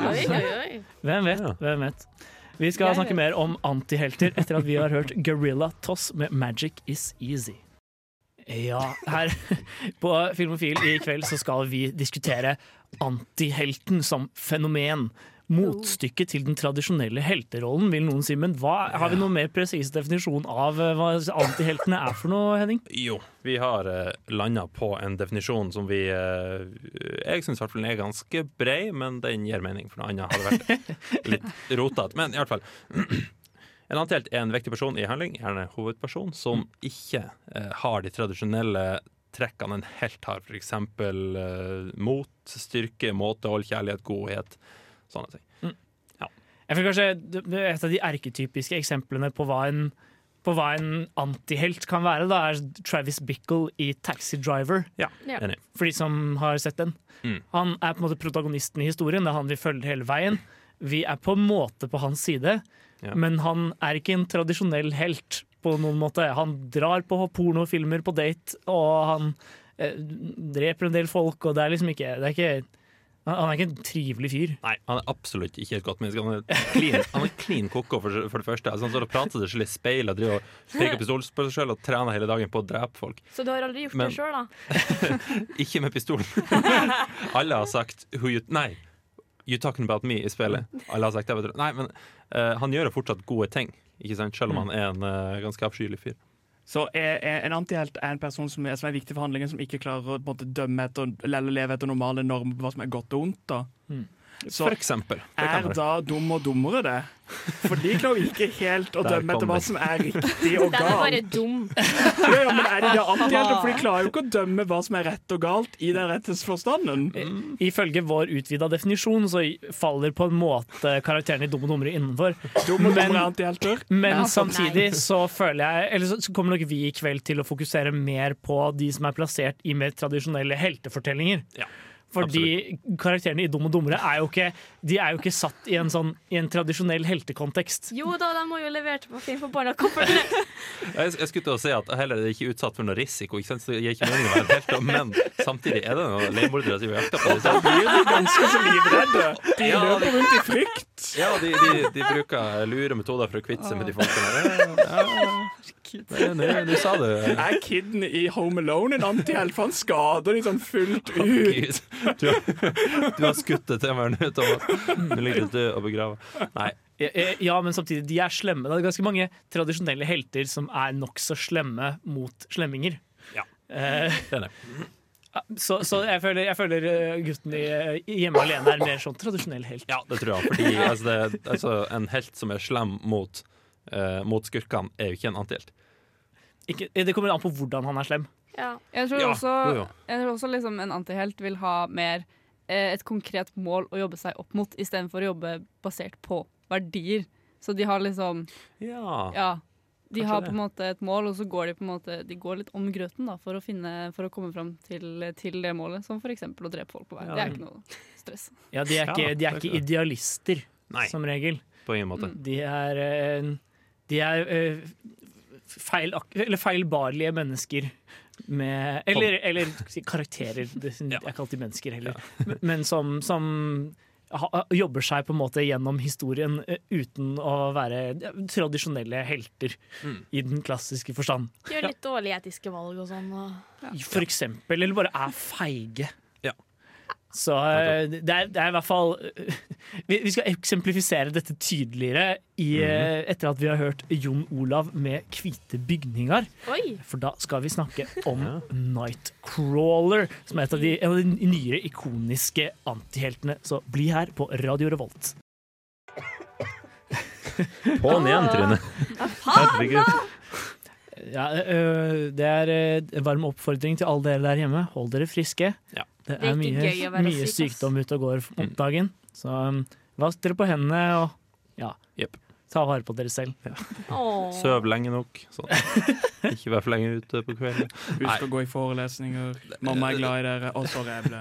Hvem vet? Hvem vet? Vi skal snakke mer om antihelter etter at vi har hørt Gorilla Toss med 'Magic Is Easy'. Ja, her på Filmofil i kveld så skal vi diskutere antihelten som fenomen. Motstykket til den tradisjonelle helterollen, vil noen si. Men hva, har vi noen mer presis definisjon av eh, hva antiheltene er for noe, Henning? Jo, vi har uh, landa på en definisjon som vi eh, Jeg syns er ganske brei, men den gir mening, for noe annet hadde vært litt rotete. Men i hvert fall. En antihelt er en viktig person i handling, gjerne hovedperson, som ikke eh, har de tradisjonelle trekkene en helt har. F.eks. Uh, mot, styrke, måtehold, kjærlighet, godhet. Sånne ting. Jeg føler kanskje er Et av de erketypiske eksemplene på hva en, på hva en antihelt kan være, da, er Travis Bickle i Taxi Driver. Ja, Ja. For de som har sett den. Mm. Han er på en måte protagonisten i historien. Det er han vi følger hele veien. Vi er på en måte på hans side, Ja. men han er ikke en tradisjonell helt på noen måte. Han drar på pornofilmer på date, og han eh, dreper en del folk, og det er liksom ikke, det er ikke han er ikke en trivelig fyr. Nei, han er absolutt ikke et godt menneske. Han er clean, han er clean koko, for, for det første. Altså, han står og prater til seg selv i speil og driver og peker pistol på seg selv og trener hele dagen på å drepe folk. Så du har aldri gjort Men- det sjøl, da? Ikke med pistolen. Alle har sagt who you, Nei, you talking about me i spillet. Alle har sagt det. Nei, men uh, han gjør jo fortsatt gode ting, ikke sant? selv om han er en uh, ganske avskyelig fyr. Så er, er en antihelt er en person som er, som er viktig for handlingen, som ikke klarer å måte, dømme etter, eller leve etter normale normer på hva som er godt og ondt. da. Så For eksempel. Det er da dum og dummere det? For de klarer ikke helt å dømme etter hva som er riktig og galt. Den er bare dum. Ja, ja, men er de alltid helt, For de klarer jo ikke å dømme hva som er rett og galt i den rettes forstanden. Ifølge vår utvida definisjon så faller på en måte karakteren i Dum og dummere innenfor. Dum og dummere er antihelter. Men samtidig så føler jeg Eller så så kommer nok vi i kveld til å fokusere mer på de som er plassert i mer tradisjonelle heltefortellinger. Ja, Fordi karakterene i Dum og dummere er jo ikke De er jo ikke satt i en sånn I en tradisjonell heltekontekst. Jo da, de må jo levere på film for barna. Jeg, jeg skulle til å si at heller er det ikke utsatt for noe risiko, ikke sant? så det gir ikke mening å være helt, men samtidig er det noen leiemordere som jakter på det. De ganske så livredde. De løper rundt i frykt. Ja, de, de, de bruker lure metoder for å kvitte seg med de folkene. Ja, ja. Nå nå sa du Er kiden i Home Alone en antihelt? For han skader de sånn fullt ut. Gud, du, har- du har skutt det til meg nå, Thomas. Nå ligger du død og begravet. Nei. Eh, Ja, men samtidig, de er slemme. Det er ganske mange tradisjonelle helter som er nokså slemme mot slemminger. Ja, Eh, det er det. Så, så jeg føler, jeg føler eh, gutten i, i Hjemme alene er mer sånn tradisjonell helt. Ja, det tror jeg. Fordi altså, det, altså, en helt som er slem mot, uh, mot skurkene, er jo ikke en antihelt. Det kommer an på hvordan han er slem. Ja. Jeg tror Ja, også, jo, jo. jeg tror også liksom en antihelt vil ha mer eh, et konkret mål å jobbe seg opp mot, istedenfor å jobbe basert på verdier. Så de har liksom Ja. Ja. De har på en måte et mål, og så går de på en måte De går litt om grøten da, for å, finne, for å komme fram til, til det målet, som f.eks. å drepe folk på veien. Ja. Det er ikke noe stress. Ja, de er ikke, de er ikke idealister, Nei. som regel. På ingen måte. De er, eh, de er eh, feil, eller feilbarlige mennesker med Eller, eller karakterer. Det er ikke alltid mennesker heller. Men- som, som jobber seg på en måte gjennom historien eh, uten å være ja, tradisjonelle helter Mm. i den klassiske forstand. Gjør litt dårlige etiske valg og sånn. Og... For eksempel, eller bare er feige. Ja. Så eh, det er, det er i hvert fall eh, vi, vi skal eksemplifisere dette tydeligere i, eh, etter at vi har hørt Jon Olav med 'Hvite bygninger'. Oi! For da skal vi snakke om Nightcrawler, som er et av de, en av de nyere ikoniske antiheltene. Så bli her på Radio Revolt. På'n igjen, Trine. Herregud. Ja, øh, det er øh, en varm oppfordring til alle dere der hjemme. Hold dere friske. Ja. Det Det er er mye, mye syk, sykdom ute og går om Mm. dagen. Så um, vask dere på hendene og ja. yep. Ta vare på dere selv. Søv lenge nok. Sånn. Ikke vær for lenge ute på kvelden. Husk å gå i forelesninger. Mamma er glad i dere. Og så jeg ble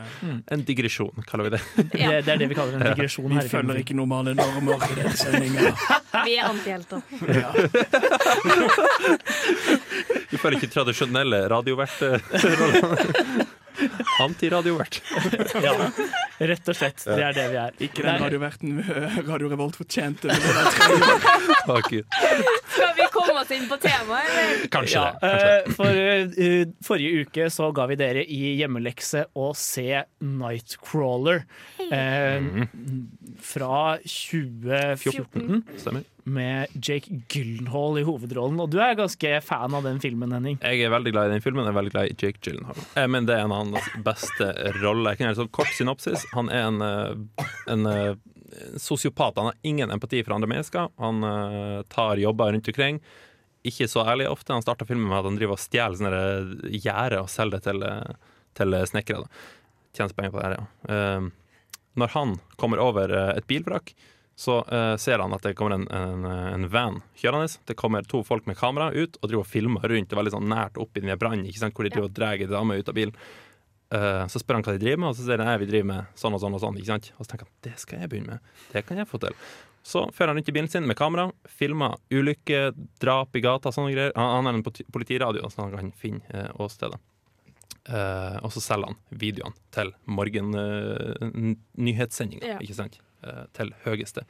En digresjon, kaller vi det. Det, det er det vi kaller en digresjon Vi her følger ikke normale normer i denne sendinga. Vi er antihelter. Vi følger ikke tradisjonelle radiovert-roller. Antiradiovert. Ja, rett og slett. Det er det vi er. Ikke den radioverten Radio Revolt fortjente. men komme oss inn på temaet, eller? Kanskje ja, det. Kanskje. eh, For uh, forrige uke så ga vi dere i hjemmelekse å se Nightcrawler. Uh, fra 2014. Stemmer. Med Jake Gyllenhaal i hovedrollen. Og du er ganske fan av den filmen, Henning. Jeg er veldig glad i den filmen. Jeg er veldig glad i Jake Gyllenhaal. Jeg Men det er en av hans beste roller. Jeg kan gjøre sånn kort synopsis. Han er en, en sosiopat. Han har ingen empati for andre mennesker. Han uh, tar jobber rundt omkring. Ikke så ærlig ofte. Han starta filmen med at han driver og stjeler sånne gjerder og selger det til, eh, til snekkere. Tjener penger på det her, ja. Uh, Når han kommer over eh, et bilvrak, så uh, ser han at det kommer en, en, en van kjørende. Det kommer to folk med kamera ut og driver og filmer rundt og veldig sånn nært opp i den brannen, hvor de driver og drar ei dame ut av bilen. Eh, så spør han hva de driver med, og så sier han vi driver med sånn og sånn og sånn. ikke sant? Og så tenker han det skal jeg begynne med. Det kan jeg få til. Så fører han rundt i bilen sin med kamera, filmer ulykker, drap i gata, sånne greier. Han, han har en politi- politiradio, så han kan finne eh, åstedet. Uh, og så selger han videoene til morgennyhetssendinga, Ja. ikke sant? Uh, til høyeste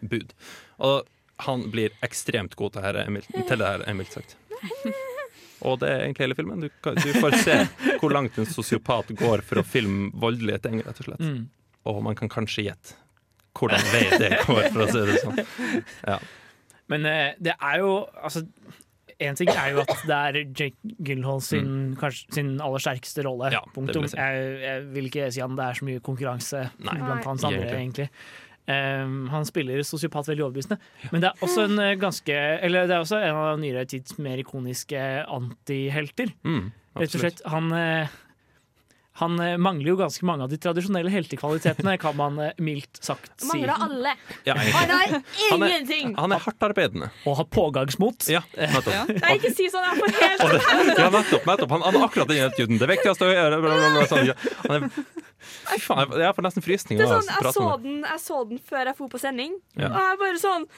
bud. Og han blir ekstremt god til, her, Emil, til det her, Emil sagt. Og det er egentlig hele filmen. Du, kan, du får se hvor langt en sosiopat går for å filme voldelige ting, rett og slett. Mm. Og man kan kanskje gjette hvordan vei det går, for å si det sånn. Ja. Men eh, det er jo altså en ting er jo at det er Jake Gyllenhaal sin, kanskje, sin aller sterkeste rolle. Mm. Ja, Punktum. vil jeg si. jeg, jeg vil ikke si at det er så mye konkurranse Nei. blant hans andre, Egentlig. Um, han spiller sosiopat veldig overbevisende. Men det er også en eh, ganske Eller det er også en av nyere tids mer ikoniske antihelter. Mm, Rett og slett. Han, eh, han eh, mangler jo ganske mange av de tradisjonelle heltekvalitetene, kan man eh, mildt sagt si. Mangler alle. Ja. Han har Han er- ingenting! Han er hardtarbeidende. Og har pågangsmot. Ja, nettopp. Nei, ikke si sånn. Jeg får helt det, ja, nettopp. nettopp. Han, han har akkurat den attituden. Det viktigste å gjøre bla, bla, bla, sånn. Han er, fy faen, jeg- får nesten frysninger Det er av sånn, å jeg, prate så med den, jeg så den før jeg dro på sending, Ja. og jeg er bare sånn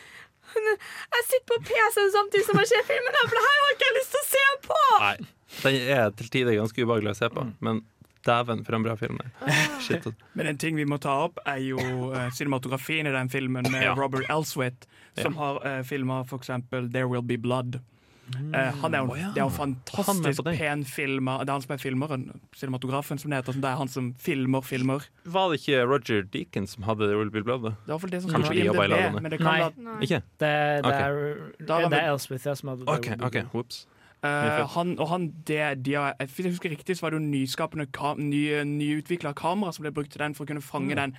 Jeg sitter på PC-en samtidig som jeg ser filmen, for det her har ikke jeg lyst til å se på! Nei, den er til tider ganske ubehagelig å se på, men dæven for en bra film. er. Shit. Men en ting vi må ta opp, er jo uh, cinematografien i den filmen med Ja. Robert Elswit, som Ja. har uh, filma f.eks. There Will Be Blood. Uh, han er jo, oh, ja. Det er jo er fantastisk pen filma. Det er han som er filmeren, cinematografen, som det heter. Det er han som filmer filmer. Var det ikke Roger Deacon som hadde There Will Be Blood? da? Det var det som Kanskje de jobba i lag om det? men det Nei. Det, det er, det er ja, som hadde OK, ok, whoops. Eh, fett. han, og han, det, de har, Hvis jeg husker riktig, så var det jo nyskapende ka, nye, nyutvikla kamera som ble brukt til den for å kunne fange Mm. den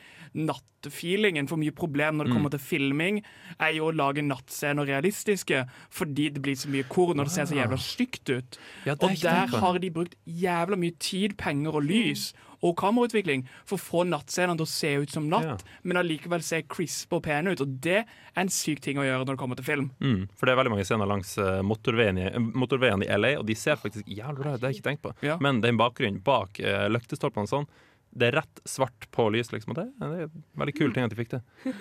nattefeelingen. For mye problem når det Mm. kommer til filming, er jo å lage nattscener realistiske fordi det blir så mye korn når det ser så jævla stygt ut. Ja, Og der har de brukt jævla mye tid, penger og lys og kamerautvikling for å få nattscenene til å se ut som natt, Ja. men allikevel se crisp og pene ut. Og det er en syk ting å gjøre når det kommer til film. Mm, for det er veldig mange scener langs motorveiene motorveien i, motorveien i LA, og de ser faktisk jævlig bra ut. Det har jeg ikke tenkt på. Ja. Men den bakgrunnen bak uh, løktestolpene og sånn, det er rett svart på lys, liksom. Og det, det er veldig kul ting at de fikk til.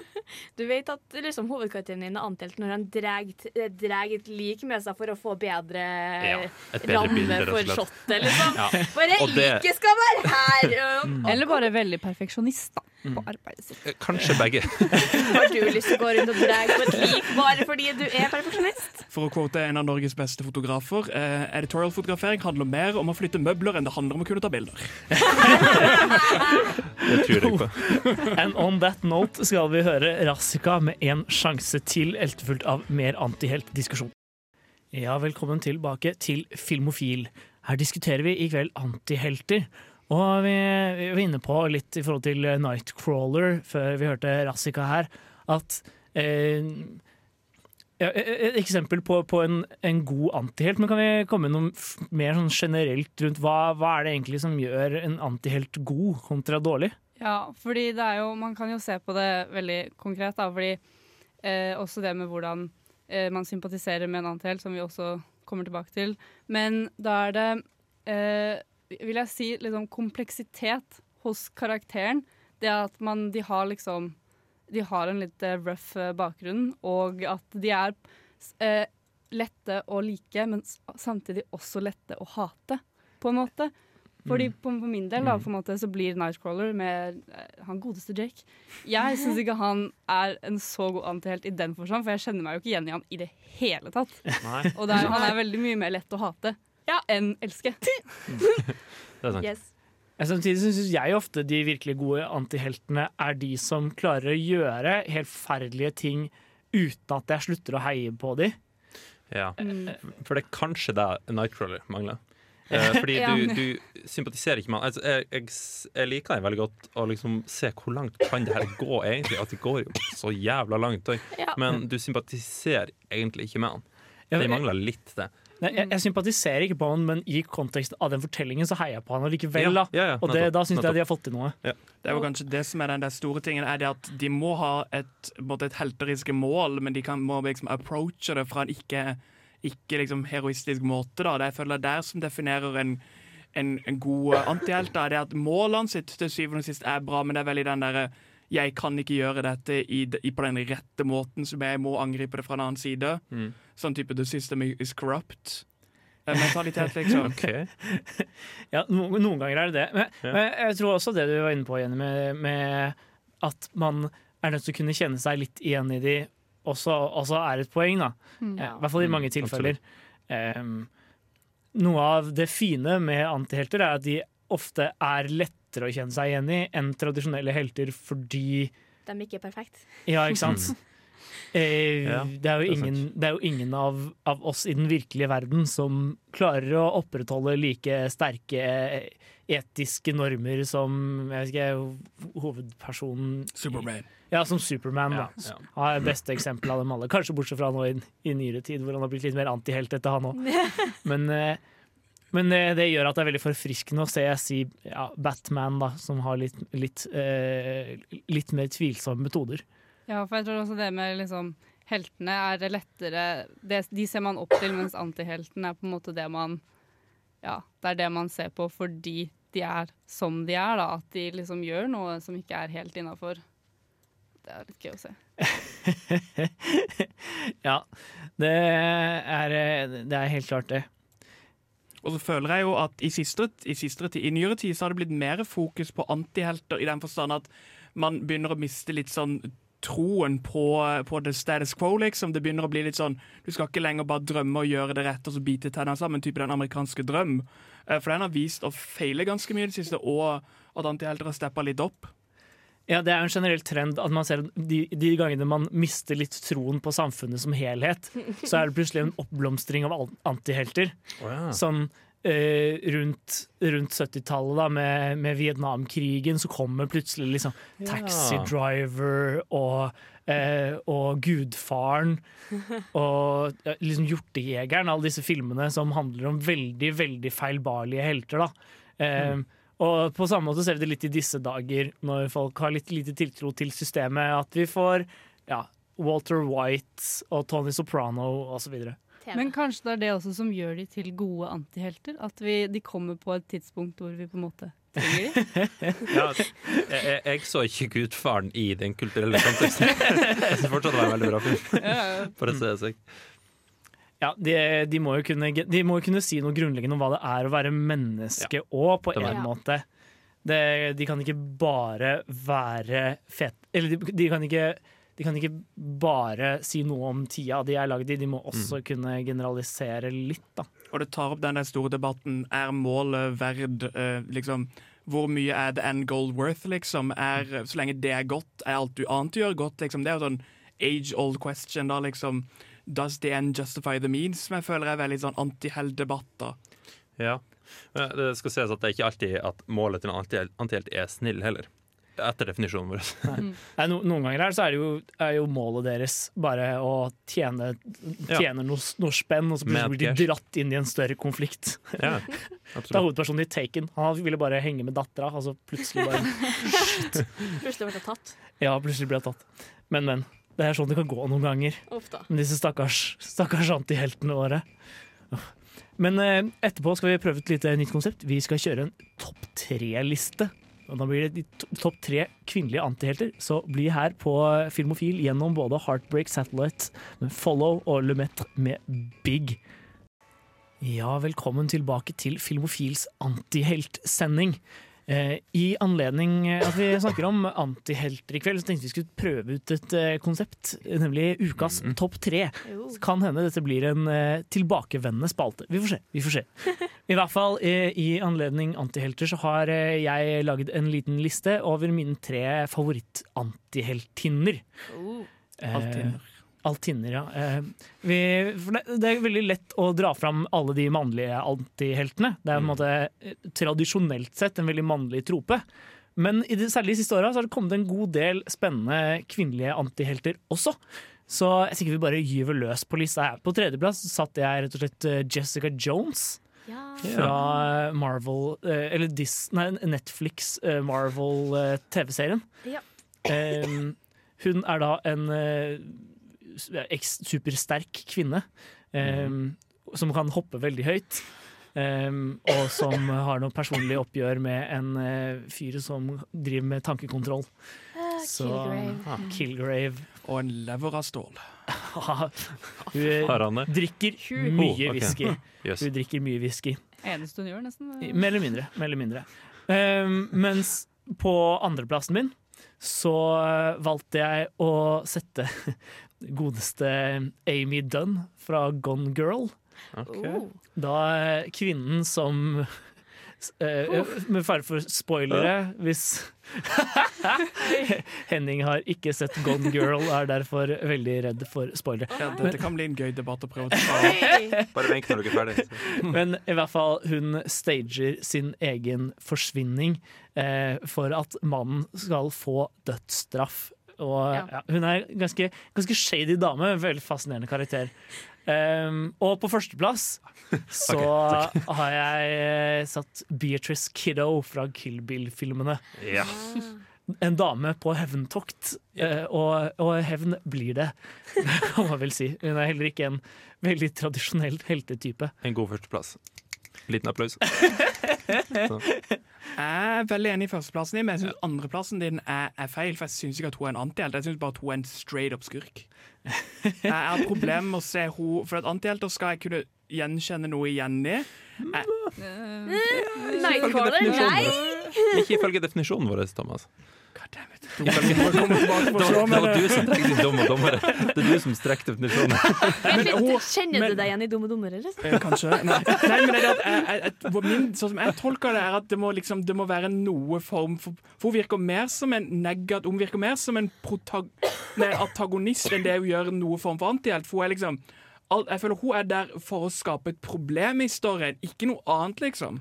Du vet at liksom, hovedkarakteren din er antelt når han drar et lik med seg for å få bedre, Ja, bedre ramme bilde, for shotet, liksom. Ja. Bare liket skal være her! um, Eller bare veldig perfeksjonist da, Mm. På arbeidet sitt. Eh, Kanskje begge. Har du lyst til å gå rundt og dra på et lik bare fordi du er perfeksjonist? For å quote en av Norges beste fotografer, eh, editorial-fotografering handler mer om å flytte møbler enn det handler om å kunne ta bilder. Det tror jeg på. And on that note skal vi høre Rassika med En sjanse til, etterfulgt av mer antihelt-diskusjon. Ja, velkommen tilbake til Filmofil. Her diskuterer vi i kveld antihelter. Og vi, vi var inne på litt i forhold til Nightcrawler før vi hørte Rassika her, at eh, ja, Et eksempel på, på en, en god antihelt, men kan vi komme med noe mer sånn generelt rundt hva, hva er det egentlig som gjør en antihelt god kontra dårlig? Ja, fordi det er jo Man kan jo se på det veldig konkret, da. Fordi Eh, også det med hvordan eh, man sympatiserer med en antihelt, som vi også kommer tilbake til. Men da er det, eh, vil jeg si, liksom kompleksitet hos karakteren. Det at man, de har liksom De har en litt eh, rough eh, bakgrunn, og at de er eh, lette å like, men samtidig også lette å hate, på en måte. Fordi på, på min del da, på en måte, så blir Nightcrawler med eh, han godeste Jake Jeg syns ikke han er en så god antihelt i den forstand, for jeg kjenner meg jo ikke igjen i han i det hele tatt. Nei. Og det er, han er veldig mye mer lett å hate enn elske. Det er sant. Yes. Ja, Samtidig syns jeg ofte de virkelig gode antiheltene er de som klarer å gjøre helt forferdelige ting uten at jeg slutter å heie på de. Ja. Mm. For det er kanskje det Nightcrawler mangler. Eh, fordi Ja. du, du sympatiserer ikke med han. Altså, jeg, jeg, jeg liker det veldig godt å liksom se hvor langt kan det her gå, egentlig. At det går jo så jævla langt. Ja. Men du sympatiserer egentlig ikke med han. Ja, Det mangler litt, det. Nei, jeg, jeg sympatiserer ikke på han, men i kontekst av den fortellingen så heier jeg på han allikevel. Ja, da. ja, ja, og det, da syns jeg de har fått til noe. Det er jo kanskje det som er den der store tingen, er det at de må ha et, et helteriske mål, men de kan, må liksom approache det fra en ikke, ikke liksom heroistisk måte. Da. Det jeg føler det er der som definerer en, en, en god antihelt, da, det er at målene sitt til syvende og sist er bra, men det er veldig den derre jeg kan ikke gjøre dette i, i, på den rette måten, som jeg må angripe det fra en annen side. Mm. Sånn type 'the system is corrupt'. Eh, Mentalitet, liksom. Ja, no, noen ganger er det det. Men, Ja. men jeg tror også det du var inne på, Jenny, med, med at man er nødt til å kunne kjenne seg litt igjen i de, også, også er et poeng. da. Mm. Eh, I hvert fall i Mm, mange tilfeller. Em, noe av det fine med antihelter er at de ofte er lettere å kjenne seg igjen i enn tradisjonelle helter fordi De er ikke perfekt. Ja, ikke sant? Eh, Ja, det er jo det er ingen, det er jo ingen av, av oss i den virkelige verden som klarer å opprettholde like sterke eh, etiske normer som jeg vet ikke, hovedpersonen Superman. Ja, som Superman. Ja, da. ja. Han er beste eksempel av dem alle. Kanskje bortsett fra nå i, i nyere tid, hvor han har blitt litt mer antihelt etter han òg. Men, eh, men det, det gjør at det er veldig forfriskende å se si, ja, Batman, da, som har litt, litt, eh, litt mer tvilsomme metoder. Ja, for jeg tror også det med liksom Heltene er det lettere det, De ser man opp til, mens antihelten er på en måte det man Ja, det er det man ser på fordi de er som de er, da. At de liksom gjør noe som ikke er helt innafor. Det er litt gøy å se. ja, det er, det er helt klart det. Og så føler jeg jo at i, siste, i, siste i nyere tid så har det blitt mer fokus på antihelter, i den forstand at man begynner å miste litt sånn troen på, på the status quo, liksom. Det begynner å bli litt sånn Du skal ikke lenger bare drømme og gjøre det rett og så bite tennene sammen, type den amerikanske drøm. Eh, For den har vist å feile ganske mye i det siste, og at antihelter har steppa litt opp. Ja, Det er en generell trend at man ser at de, de gangene man mister litt troen på samfunnet som helhet, så er det plutselig en oppblomstring av antihelter. Oh, ja. Sånn eh, rundt, rundt 70-tallet, da, med, med Vietnamkrigen, så kommer plutselig liksom Ja. Taxi Driver og, eh, og Gudfaren og liksom Hjortejegeren. Alle disse filmene som handler om veldig, veldig feilbarlige helter. da. Eh, Og på samme måte ser vi det litt i disse dager, når folk har litt lite tiltro til systemet, at vi får ja, Walter White og Tony Soprano osv. Men kanskje det er det også som gjør de til gode antihelter? At vi, de kommer på et tidspunkt hvor vi på en måte? Ja, jeg, jeg, jeg så ikke Gudfaren i den kulturelle konteksten. Jeg syns fortsatt det var en veldig bra film. For å si det sånn. Ja, de, de, må jo kunne, de må jo kunne si noe grunnleggende om hva det er å være menneske òg, på en ja. måte. Det, de kan ikke bare være fete Eller de, de, kan ikke, de kan ikke bare si noe om tida de er lagd i, de må også kunne generalisere litt, da. Og det tar opp den der store debatten Er målet verd eh, liksom, Hvor mye er the end goal worth, liksom? Er, så lenge det er godt, er alt du annet gjør godt? Liksom? Det er jo sånn age old question, da, liksom. Does the end justify the means? Som jeg føler er veldig sånn antiheld-debatt. Ja. Men det skal sies at det er ikke alltid at målet til en antihelt er snill heller. Etter definisjonen vår. Nei, no, noen ganger her så er, det jo, er jo målet deres bare å tjene, Ja. noe, noe spenn, og så blir de dratt inn i en større konflikt. Ja, det er hovedpersonen i Taken. Han ville bare henge med dattera, og så plutselig bare Plutselig ble han tatt. Ja, plutselig ble han tatt. Men, men. Det er sånn det kan gå noen ganger. Med disse stakkars, stakkars antiheltene våre. Men eh, etterpå skal vi prøve et lite nytt konsept. Vi skal kjøre en topp tre-liste. Og Da blir det de topp tre kvinnelige antihelter. Så bli her på Filmofil gjennom både Heartbreak Satellite med Follow og Lumet med Big. Ja, velkommen tilbake til Filmofils antiheltsending. Eh, I anledning at vi snakker om antihelter i kveld, så tenkte vi skulle prøve ut et eh, konsept, nemlig ukas topp tre. Så kan hende dette blir en eh, tilbakevendende spalte. Vi får se. vi får se. I hvert fall eh, i anledning antihelter så har eh, jeg laget en liten liste over mine tre favoritt-antiheltinner. Eh, Altinner. Altinner, ja. Eh, vi, for det, det er veldig lett å dra fram alle de mannlige antiheltene. Det er på en måte eh, tradisjonelt sett en veldig mannlig trope. Men i det, særlig de siste åra har det kommet en god del spennende kvinnelige antihelter også. Så jeg tenker vi bare gyver løs på lista. her. På tredjeplass satt jeg rett og slett eh, Jessica Jones. Fra eh, Marvel Eller Dis, nei, Netflix Marvel TV-serien. Ja. Um, hun er da en supersterk kvinne um, som kan hoppe veldig høyt. um, og som har noe personlig oppgjør med en uh, fyr som driver med tankekontroll. Så- Kilgrave. Killgrave. Og en lever av stål. Hun drikker mye Oh, whisky. Yes. Hun drikker mye whisky. Eneste hun gjør, nesten. Mer eller mindre. Mer eller mindre. Um, mens på andreplassen min så uh, valgte jeg å sette godeste Amy Dunn fra Gone Girl. Okay. Da uh, kvinnen som uh, Med fare for spoilere, hvis Henning har ikke sett Gone Girl, er derfor veldig redd for spoilere. Ja, dette kan bli en gøy debatt å prøve å ta. Bare vent når du er ferdig. Men i hvert fall, hun stager sin egen forsvinning eh, for at mannen skal få dødsstraff. Og Ja. ja, hun er ganske, ganske shady dame, veldig fascinerende karakter. Um, og på førsteplass så har jeg eh, satt Beatrice Kiddo fra Kill Bill-filmene. Ja. En dame på hevntokt, eh, og, og hevn blir det, kan man vel si. Hun er heller ikke en veldig tradisjonell heltetype. En god førsteplass. Liten applaus. Jeg er veldig enig i førsteplassen din, men jeg syns andreplassen din er, er feil. For jeg syns ikke at hun er en antihelt, jeg syns bare at hun er en straight up skurk. Jeg har problemer med å se hun For at antihelter skal jeg kunne gjenkjenne noe igjen i. Jeg, Nightcrawler? Nei! Ikke ifølge definisjonen vår, Thomas. Tilbake Det var, du som trekk din dom og dommere. Det er du som strekker definisjonen. Kjenner men- du deg igjen i Dumme dummere? eller? Eh, Kanskje. Nei, Nei men det jeg, jeg, jeg, min, sånn som jeg tolker det, er at det må, liksom, det må være noe form for For hun virker mer som en negat, Hun virker mer som en protag, nei, antagonist enn det hun gjør noe form for antihelt. For hun er liksom Jeg føler hun er der for å skape et problem i storyen, ikke noe annet, liksom.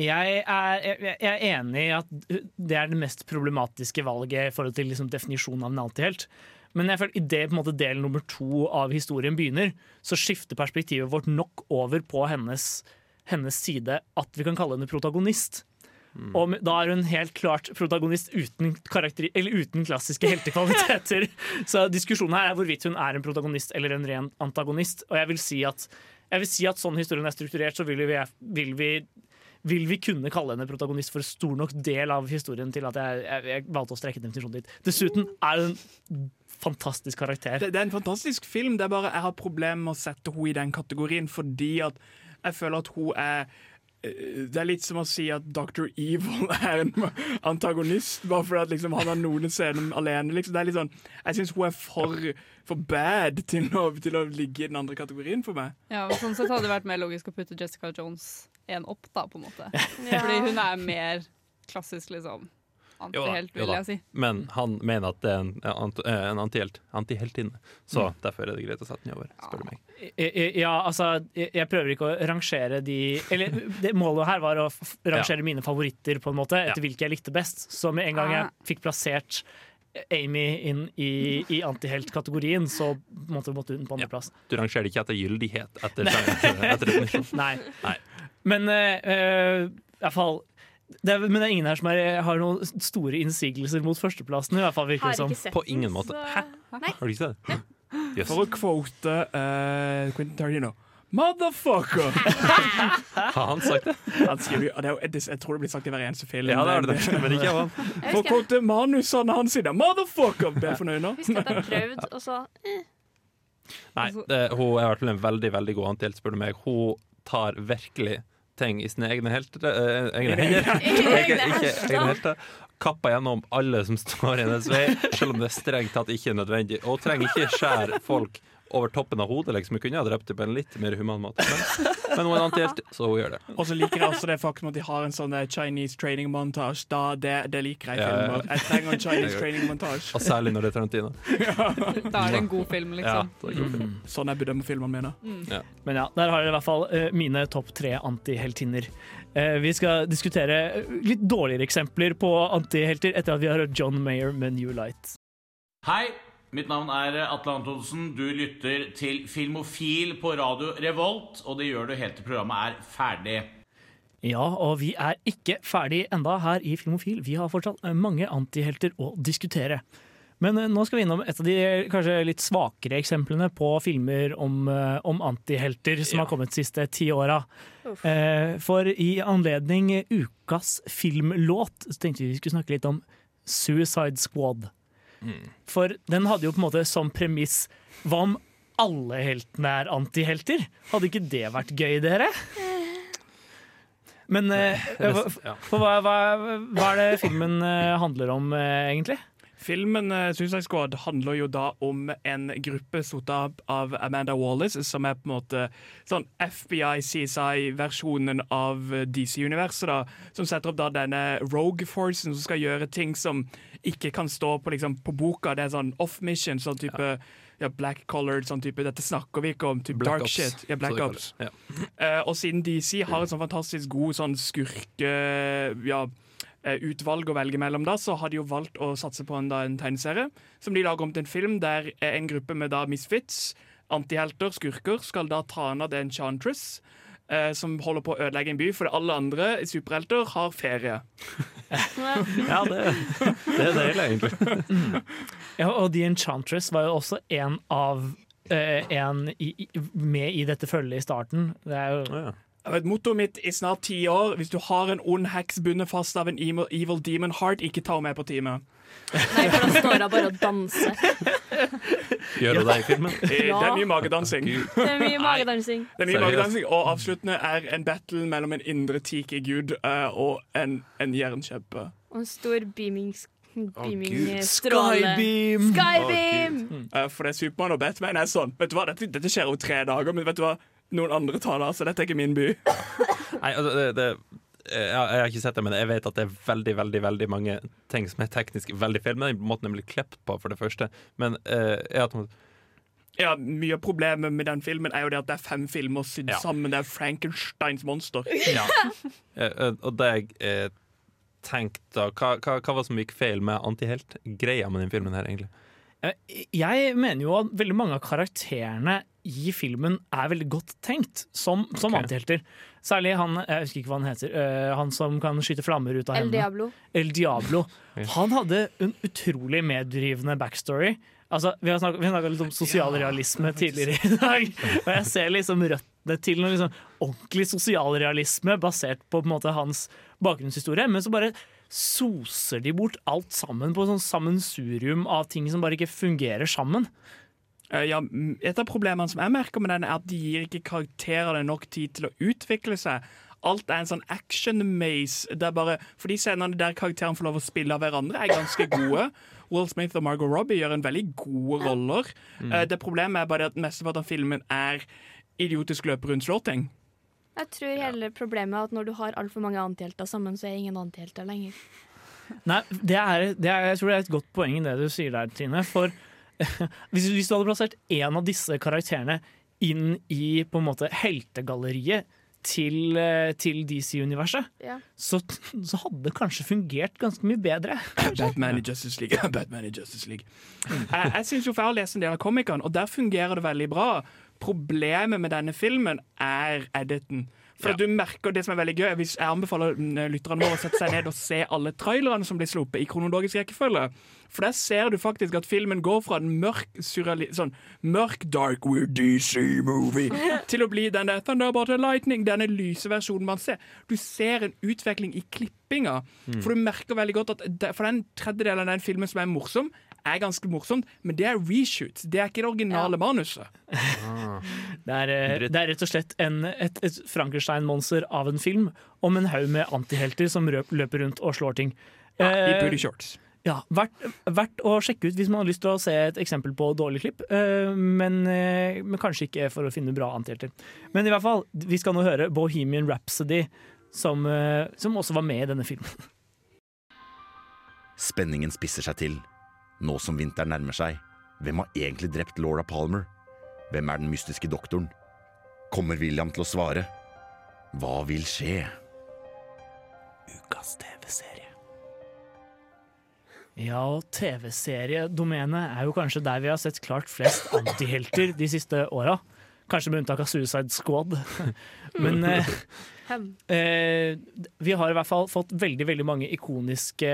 Jeg er, jeg, jeg er enig i at det er det mest problematiske valget i forhold til liksom definisjonen av en antihelt. Men jeg føler idet del nummer to av historien begynner, så skifter perspektivet vårt nok over på hennes, hennes side at vi kan kalle henne protagonist. Og da er hun helt klart protagonist uten, eller uten klassiske heltekvaliteter. Så diskusjonen her er hvorvidt hun er en protagonist eller en ren antagonist. Og jeg vil si at, jeg vil si at sånn historien er strukturert, så vil vi, vil vi vil vi kunne kalle henne protagonist for stor nok del av historien til at jeg, jeg, jeg valgte å strekke definisjonen dit. Dessuten er hun en fantastisk karakter. Det, det er en fantastisk film. Det er bare Jeg har problemer med å sette henne i den kategorien fordi at jeg føler at hun er eh, det er litt som å si at Dr. Evil er en antagonist, bare fordi at liksom, han har noen scener alene. Liksom. Det er litt sånn, jeg syns hun er for, for bad til å, til å ligge i den andre kategorien for meg. Ja, sånn sett hadde det vært mer logisk å putte Jessica Jones en opp, da, på en måte. Ja. Fordi hun er mer klassisk, liksom. Antihelt, jo vil da. jeg si. Men han mener at det er en, eh, en antihelt. Antiheltinne. Så Mm. derfor er det greit å sette den over, spør du meg. Ja, altså, jeg jeg prøver ikke å rangere de Eller det målet her var å rangere rangere mine favoritter, på en måte, etter hvilke jeg likte best. Så med en gang jeg Ah. fikk plassert Amy inn i, i antihelt-kategorien, så måtte, måtte hun på andreplass. Du rangerer ikke etter gyldighet etter, etter, etter definisjon. Nei. Nei. Men eh, eh, i hvert fall Det er, men det er ingen her som er, har noen store innsigelser mot førsteplassen. i hvert fall virker det som. På ingen måte. Hæ? Nei. Har du ikke sett det? Yes. For å quote uh, Quentin Tarantino Motherfucker! Har han sagt det? Han skriver, det er jeg, tror det blir sagt i hver eneste film. Ja, det er det, men ikke av han. For å quote manusene hans sine Motherfucker! Ble jeg fornøyd nå? Husk at jeg prøvde, og så eh. Nei, det, hun er i hvert fall en veldig veldig god antihelt, spør du meg. Hun tar virkelig ting i sine egne helter eh, Egne hender. Ikke, ikke egne helter. Kappa gjennom alle som står i hennes vei, selv om det er strengt tatt ikke er nødvendig. Og trenger ikke skjære folk over toppen av hodet. Liksom. Hun kunne ha drept dem på en litt mer human måte. Men, men hun er en antihelt, så hun gjør det. Og så liker jeg også det faktum at de har en sånn eh, Chinese training montage. Da, det, det liker jeg i Ja, ja. filmer. Jeg trenger en Chinese training montage. Og særlig når det er Tarantino. Da er det en god film, liksom. Ja, det er god film. Sånn jeg bedømmer filmene mine. Mm. Ja. Men ja, der har dere i hvert fall uh, mine topp tre antiheltinner. Eh, vi skal diskutere litt dårligere eksempler på antihelter etter at vi har hørt John Mayer med New Light. Hei, mitt navn er Atle Antonsen. Du lytter til Filmofil på radio Revolt, og det gjør du helt til programmet er ferdig. Ja, og vi er ikke ferdig enda her i Filmofil. Vi har fortsatt eh, mange antihelter å diskutere. Men eh, nå skal vi innom et av de eh, kanskje litt svakere eksemplene på filmer om, om antihelter som har kommet de siste ti åra. Eh, For i anledning ukas filmlåt så tenkte vi vi skulle snakke litt om Suicide Squad. For den hadde jo på en måte som premiss Hva om alle heltene er antihelter? Hadde ikke det vært gøy, dere? Men eh, hva, hva, hva, hva er det filmen eh, handler om, eh, egentlig? Filmen uh, Suicide Squad handler jo da om en gruppe satt av, Amanda Wallace, som er på en måte sånn FBI-CSI-versjonen av eh, DC-universet, da, som setter opp da denne Rogue-forcen som skal gjøre ting som ikke kan stå på, liksom, på boka. Det er sånn off-mission, sånn type ja. black-colored, sånn type Dette snakker vi ikke om, type Black dark ups. shit. Ja, Black Ops. Ja. Uh, og siden DC har et sånn fantastisk god sånn skurke... Ja, eh, utvalg å velge mellom, da, så har de jo valgt å satse på en, da, en tegneserie som de lager om til en film der eh, en gruppe med da misfits, antihelter, skurker, skal da ta ned en Enchantress. Eh, som holder på å ødelegge en by, fordi alle andre superhelter har ferie. Ja, det, det er deilig, egentlig. ja, og The Enchantress var jo også en av eh, en i, i, med i dette følget i starten. Det er jo ja. Mottoet mitt i snart ti år hvis du har en ond heks bundet fast av en evil, evil demon heart, ikke ta henne med på teamet. Nei, for da står hun bare og danser. Gjør hun det i filmen? Ja. Det er mye magedansing. Det er mye magedansing. Det er mye magedansing, Og avsluttende er en battle mellom en indre tiki-gud eh, og en, en jernkjempe. Og en stor beaming, eh. Skybeam! Oh, Eh, for det er Supermann og Batman er sånn. Vet du hva, Dette, dette skjer over tre dager, men vet du hva? Noen andre tar det, så dette er ikke min by. Nei, altså, det, det, jeg, jeg har ikke sett det, men jeg vet at det er veldig veldig, veldig mange ting som er teknisk veldig feil Men måten den blir klept på, for det første. Men uh, jeg har Ja, Mye av problemet med den filmen er jo det at det er fem filmer sydd Ja. sammen. Det er Frankensteins monster. Ja. Eh, eh, og det jeg eh, tenkte da hva, hva, hva var det som gikk feil med antihelt-greia med den filmen her, egentlig? Eh, Jeg mener jo at veldig mange av karakterene i filmen er veldig godt tenkt som, som okay. antihelter. Særlig han jeg husker ikke hva han heter, uh, han som kan skyte flammer ut av El hendene. Diablo. El Diablo. Han hadde en utrolig meddrivende backstory. Altså, vi har snakket, litt om sosialrealisme tidligere i dag, og jeg ser liksom røttene til noe liksom ordentlig sosialrealisme basert på, på en måte, hans bakgrunnshistorie, men så bare soser de bort alt sammen på sånn sammensurium av ting som bare ikke fungerer sammen. Eh, ja, et av problemene som jeg merker med den, er at de gir ikke karakterene nok tid til å utvikle seg. Alt er en sånn action-maze. Bare, For de scenene der karakterene får lov å spille av hverandre, er ganske gode. Will Smith og Margot Robbie gjør en veldig gode roller. Mm. Eh, Det Problemet er bare at mesteparten av filmen er idiotisk løpe rundt slåting. Jeg tror hele problemet er at når du har altfor mange antihelter sammen, så er ingen antihelter lenger. Nei, det er, det er, jeg tror det er et godt poeng i det du sier der, Trine. For hvis, hvis du hadde plassert en av disse karakterene inn i på en måte heltegalleriet til, eh, til DC-universet, Ja. så, så hadde det kanskje fungert ganske mye bedre. Batman i Justice League. Batman i Justice League. Jeg, jeg synes jo for jeg har lest en del av komikeren, og der fungerer det veldig bra. Problemet med denne filmen er editen. For du merker det som er veldig gøy hvis Jeg anbefaler mm, lytterne våre å sette seg ned og se alle trailerne som blir sluppet i kronologisk rekkefølge. For der ser du faktisk at filmen går fra en mørk, sånn mørk dark weird DC-movie til å bli den der Thunderbolt and Lightning, denne lyse versjonen man ser. Du ser en utvikling i klippinga. Mm. For du merker veldig godt at For den tredjedelen av den filmen som er morsom, er ganske morsomt, men det er reshoots. Det er ikke det originale manuset. Det er, eh, det er rett og slett en, et, et Frankenstein-monster av en film om en haug med antihelter som røp, løper rundt og slår ting. I Eh, booty shorts. Ja, verdt, verdt å sjekke ut hvis man har lyst til å se et eksempel på dårlig klipp, eh, men, men kanskje ikke for å finne bra antihelter. Men i hvert fall, vi skal nå høre Bohemian Rhapsody, som, som også var med i denne filmen. Spenningen spisser seg til. Nå som vinteren nærmer seg, hvem har egentlig drept Laura Palmer? Hvem er den mystiske doktoren? Kommer William til å svare? Hva vil skje? Ukas TV-serie. Ja, og TV-seriedomenet er jo kanskje der vi har sett klart flest antihelter de siste åra. Kanskje med unntak av Suicide Squad. Men eh, eh, vi har i hvert fall fått veldig veldig mange ikoniske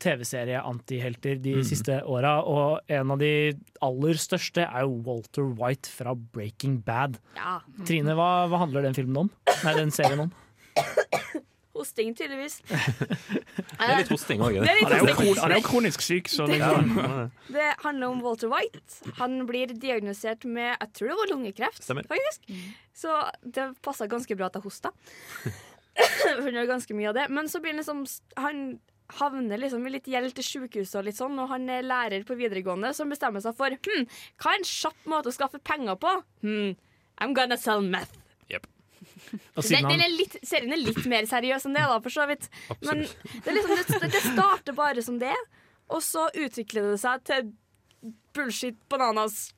TV-serie-antihelter de Mm. siste åra. Og en av de aller største er jo Walter White fra Breaking Bad. Ja. Trine, hva, hva handler den filmen om? Nei, den serien om? Hosting, tydeligvis. Det er litt hosting òg. Det litt Han er jo han er jo kronisk syk, så liksom- Det handler om Walter White. Han blir diagnosert med jeg tror det var lungekreft. Stemmer. faktisk. Så det passa ganske bra at jeg hosta. For det er ganske mye av det. Men så blir han liksom Han havner liksom i litt gjeld til sjukehuset og litt sånn, og han er lærer på videregående som bestemmer seg for hm, hva er en kjapp måte å skaffe penger på? Hm, I'm gonna sell meth. Den, den er litt, serien er litt mer seriøs enn det, da, for så vidt. Men det, er liksom, det, det starter bare som det, og så utvikler det seg til bullshit, bananas,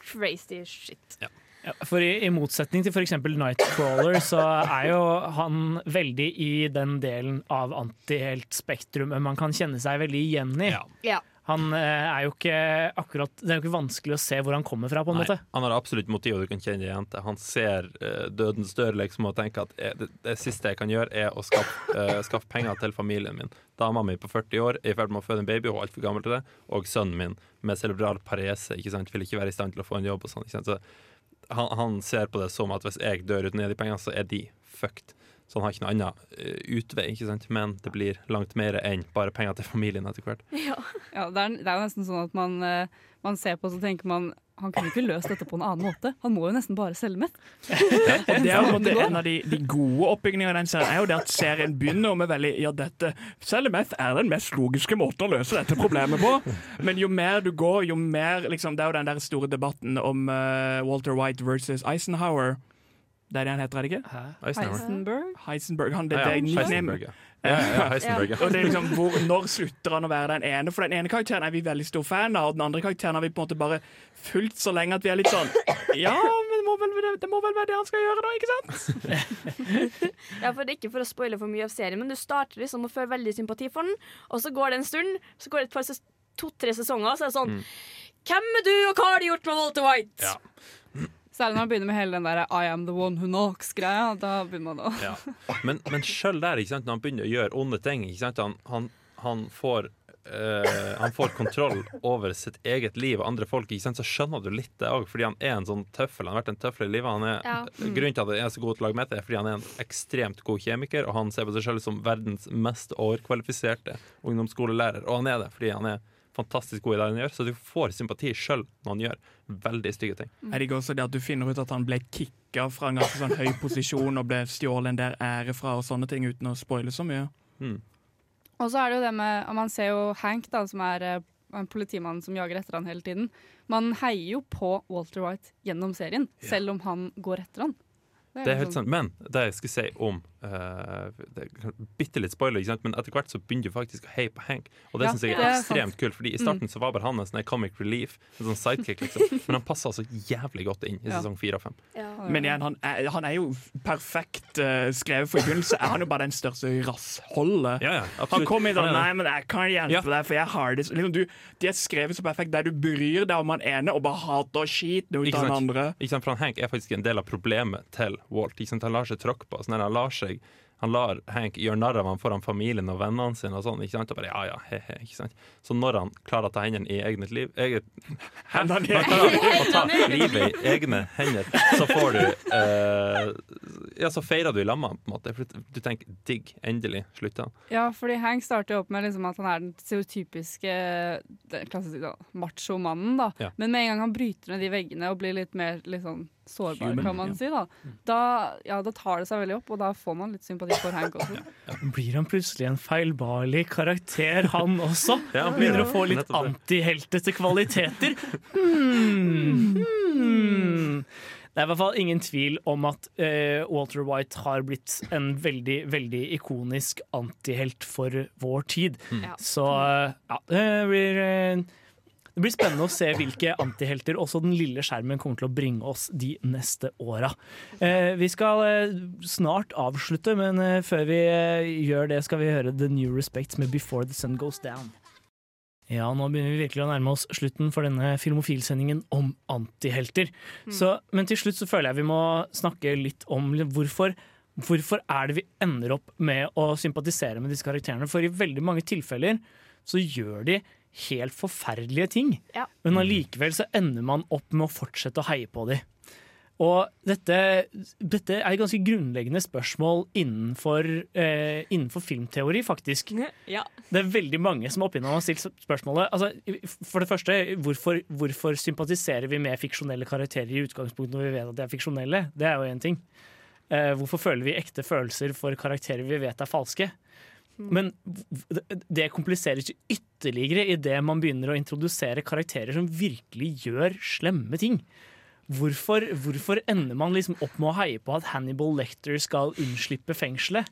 crazy shit. Ja, For i, i motsetning til f.eks. Nightcrawler, så er jo han veldig i den delen av antiheltspektrumet man kan kjenne seg veldig igjen i. Ja. Han eh, er jo ikke akkurat Det er jo ikke vanskelig å se hvor han kommer fra, på en Nei, måte. han har absolutt motiv, du kan kjenne igjen til. Han ser eh, dødens dør liksom, og tenker at eh, det, det siste jeg kan gjøre, er å skaffe, uh, skaffe penger til familien min. Dama mi på 40 år er i ferd med å føde en baby, hun er altfor gammel til det. Og sønnen min med cerebral parese ikke sant? vil ikke være i stand til å få en jobb. og sånn, ikke sant? Så han, han ser på det som at hvis jeg dør uten å gi de pengene, så er de fucked. Så han har ikke noe annet eh, utvei, ikke sant? men det blir langt mer enn bare penger til familien etter hvert. Ja, det, er, det er jo nesten sånn at man, eh, man ser på så tenker man han kunne ikke løst dette på en annen måte. Han må jo nesten bare selge mett. Og det er jo en en av de, de gode oppbyggingene av den serien, er jo det at serien begynner med veldig Ja, dette Selge meth er den mest logiske måten å løse dette problemet på. Men jo mer du går, jo mer liksom, Det er jo den der store debatten om uh, Walter White versus Eisenhower. Det er det han heter, er det ikke? Heisenberg? Heisenberg. Han, det, Ja, ja, det er. Heisenberg, ja. Ja, ja, ja, Heisenberg. Og det er liksom, hvor, når slutter han å være den ene? For den ene karakteren er vi veldig stor fan av, og den andre karakteren har vi på en måte bare fulgt så lenge at vi er litt sånn Ja, men det må vel, det må vel være det han skal gjøre, da, ikke sant? Ja, for det er Ikke for å spoile for mye av serien, men du starter liksom å føle veldig sympati for den, og så går det en stund, så går det et par to-tre sesonger, så er det sånn Hvem er du, og hva har du gjort med Walter White? Særlig når man begynner med hele den der I am the one who knocks-greia. Da begynner man å Ja. Men, men sjøl der, ikke sant, når han begynner å gjøre onde ting ikke sant, Han, han, han, får, eh, han får kontroll over sitt eget liv og andre folk, ikke sant, så skjønner du litt det òg. Fordi han er en sånn tøffel. Han har vært en tøffel i livet. Han er, Ja. Mm. Grunnen til at han er så god til å lage mat, er fordi han er en ekstremt god kjemiker, og han ser på seg selv som verdens mest overkvalifiserte ungdomsskolelærer. Og han er det fordi han er fantastisk god i det han gjør, så du får sympati sjøl når han gjør veldig stygge ting. Jeg digger også det at du finner ut at han ble kicka fra en ganske sånn høy posisjon og ble stjålet en del ære fra og sånne ting, uten å spoile så mye. Og så er det jo det med Man ser jo Hank, da, som er eh, en politimann som jager etter han hele tiden. Man heier jo på Walter White gjennom serien, selv om han går etter han. Det er jo helt sånn- sant. Men det jeg skulle si om eh, det er Bitte litt spoiler, ikke sant? men etter hvert så begynner du faktisk å heie på Hank. Og det Ja, synes jeg er er ekstremt kult, Fordi i starten så var bare han en sånn comic relief, en sånn sidekick, liksom. Men han passer altså jævlig godt inn i Ja. sesong fire og fem. Men igjen, han er, han er jo perfekt uh, skrevet, for i begynnelsen er han jo bare den største rassholdet. Ja, ja, han kom inn og er det. Nei, men jeg kan hjelpe deg, for jeg har det så-» liksom, du, De er skrevet så perfekt der du bryr deg om han ene og bare hater skiten ut av den andre. Ikke sant? For han Hank er faktisk en del av problemet til Walt. Ikke sant? Han lar seg tråkke på. Sånn han lar seg han lar Hank gjøre narr av ham foran familien og vennene sine. Og sånn, ikke sant? Og bare, ja, ja, he, he, ikke sant? Så når han klarer å ta hendene i eget liv eget, Hendene i eget ta livet i egne hender, så får du eh, Ja, så feirer du i lamma, på en måte. For du, tenker 'digg, endelig slutta. Ja, fordi Hank starter jo opp med liksom at han er den stereotypiske den klassiske da, da. Ja. Men med en gang han bryter ned de veggene og blir litt mer sånn sårbar, Human, kan man ja. si, da, da, ja, da tar det seg veldig opp, og da får man litt sympati for Hank også. Blir han plutselig en feilbarlig karakter, han også? Ja, han Begynner å få litt antiheltete kvaliteter. Hmm. Hmm. Det er i hvert fall ingen tvil om at uh, Walter White har blitt en veldig, veldig ikonisk antihelt for vår tid. Mm. Så uh, ja, det blir eh, det blir spennende å se hvilke antihelter også den lille skjermen kommer til å bringe oss de neste åra. Eh, vi skal eh, snart avslutte, men eh, før vi gjør det, skal vi høre The New Respects med Before the Sun Goes Down. Ja, nå begynner vi virkelig å nærme oss slutten for denne filmofilsendingen om antihelter. Så, men til slutt så føler jeg vi må snakke litt om hvorfor Hvorfor er det vi ender opp med å sympatisere med disse karakterene? For i veldig mange tilfeller så gjør de helt forferdelige ting. Ja. Men allikevel så ender man opp med å fortsette å heie på dem. Og dette, dette er et ganske grunnleggende spørsmål innenfor, eh, innenfor filmteori, faktisk. Ja. Det er veldig mange som opp har stilt spørsmålet altså, For det første, hvorfor, hvorfor sympatiserer vi med fiksjonelle karakterer i utgangspunktet når vi vet at de er fiksjonelle? Det er jo én ting. Eh, hvorfor føler vi ekte følelser for karakterer vi vet er falske? Men det kompliseres ikke ytterligere idet man begynner å introdusere karakterer som virkelig gjør slemme ting. Hvorfor, hvorfor ender man liksom opp med å heie på at Hannibal Lecter skal unnslippe fengselet?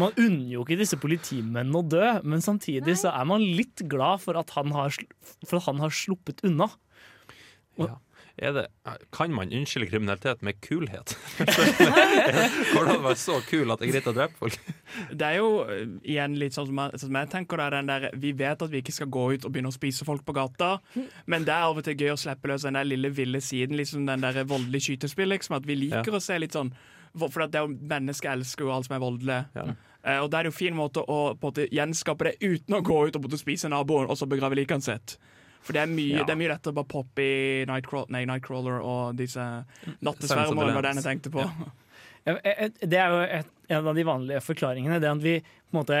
Man unner jo ikke disse politimennene å dø, men samtidig så er man litt glad for at han har, for at han har sluppet unna. Ja. Det, kan man unnskylde kriminalitet med kulhet? Går det an å være så kul at det er greit å drepe folk? Det er jo eh, igjen litt sånn som jeg, sånn som jeg tenker det er den der, Vi vet at vi ikke skal gå ut og begynne å spise folk på gata, men det er av og til gøy å slippe løs den der lille ville siden, liksom den der voldelige skytespill. Liksom, at vi liker å se litt sånn For det er jo Mennesker elsker jo alt som er voldelig. Eh, og det er jo en fin måte å på en måte gjenskape det uten å gå ut og spise naboen og så begrave liket sitt. For det er mye, Ja. det er mye lettere å bare poppe i Nightcrawler, nei, Nightcrawler og disse nattesvermene, var den jeg tenkte på. Ja, eh, Det er jo et, en av de vanlige forklaringene. Det at vi på en måte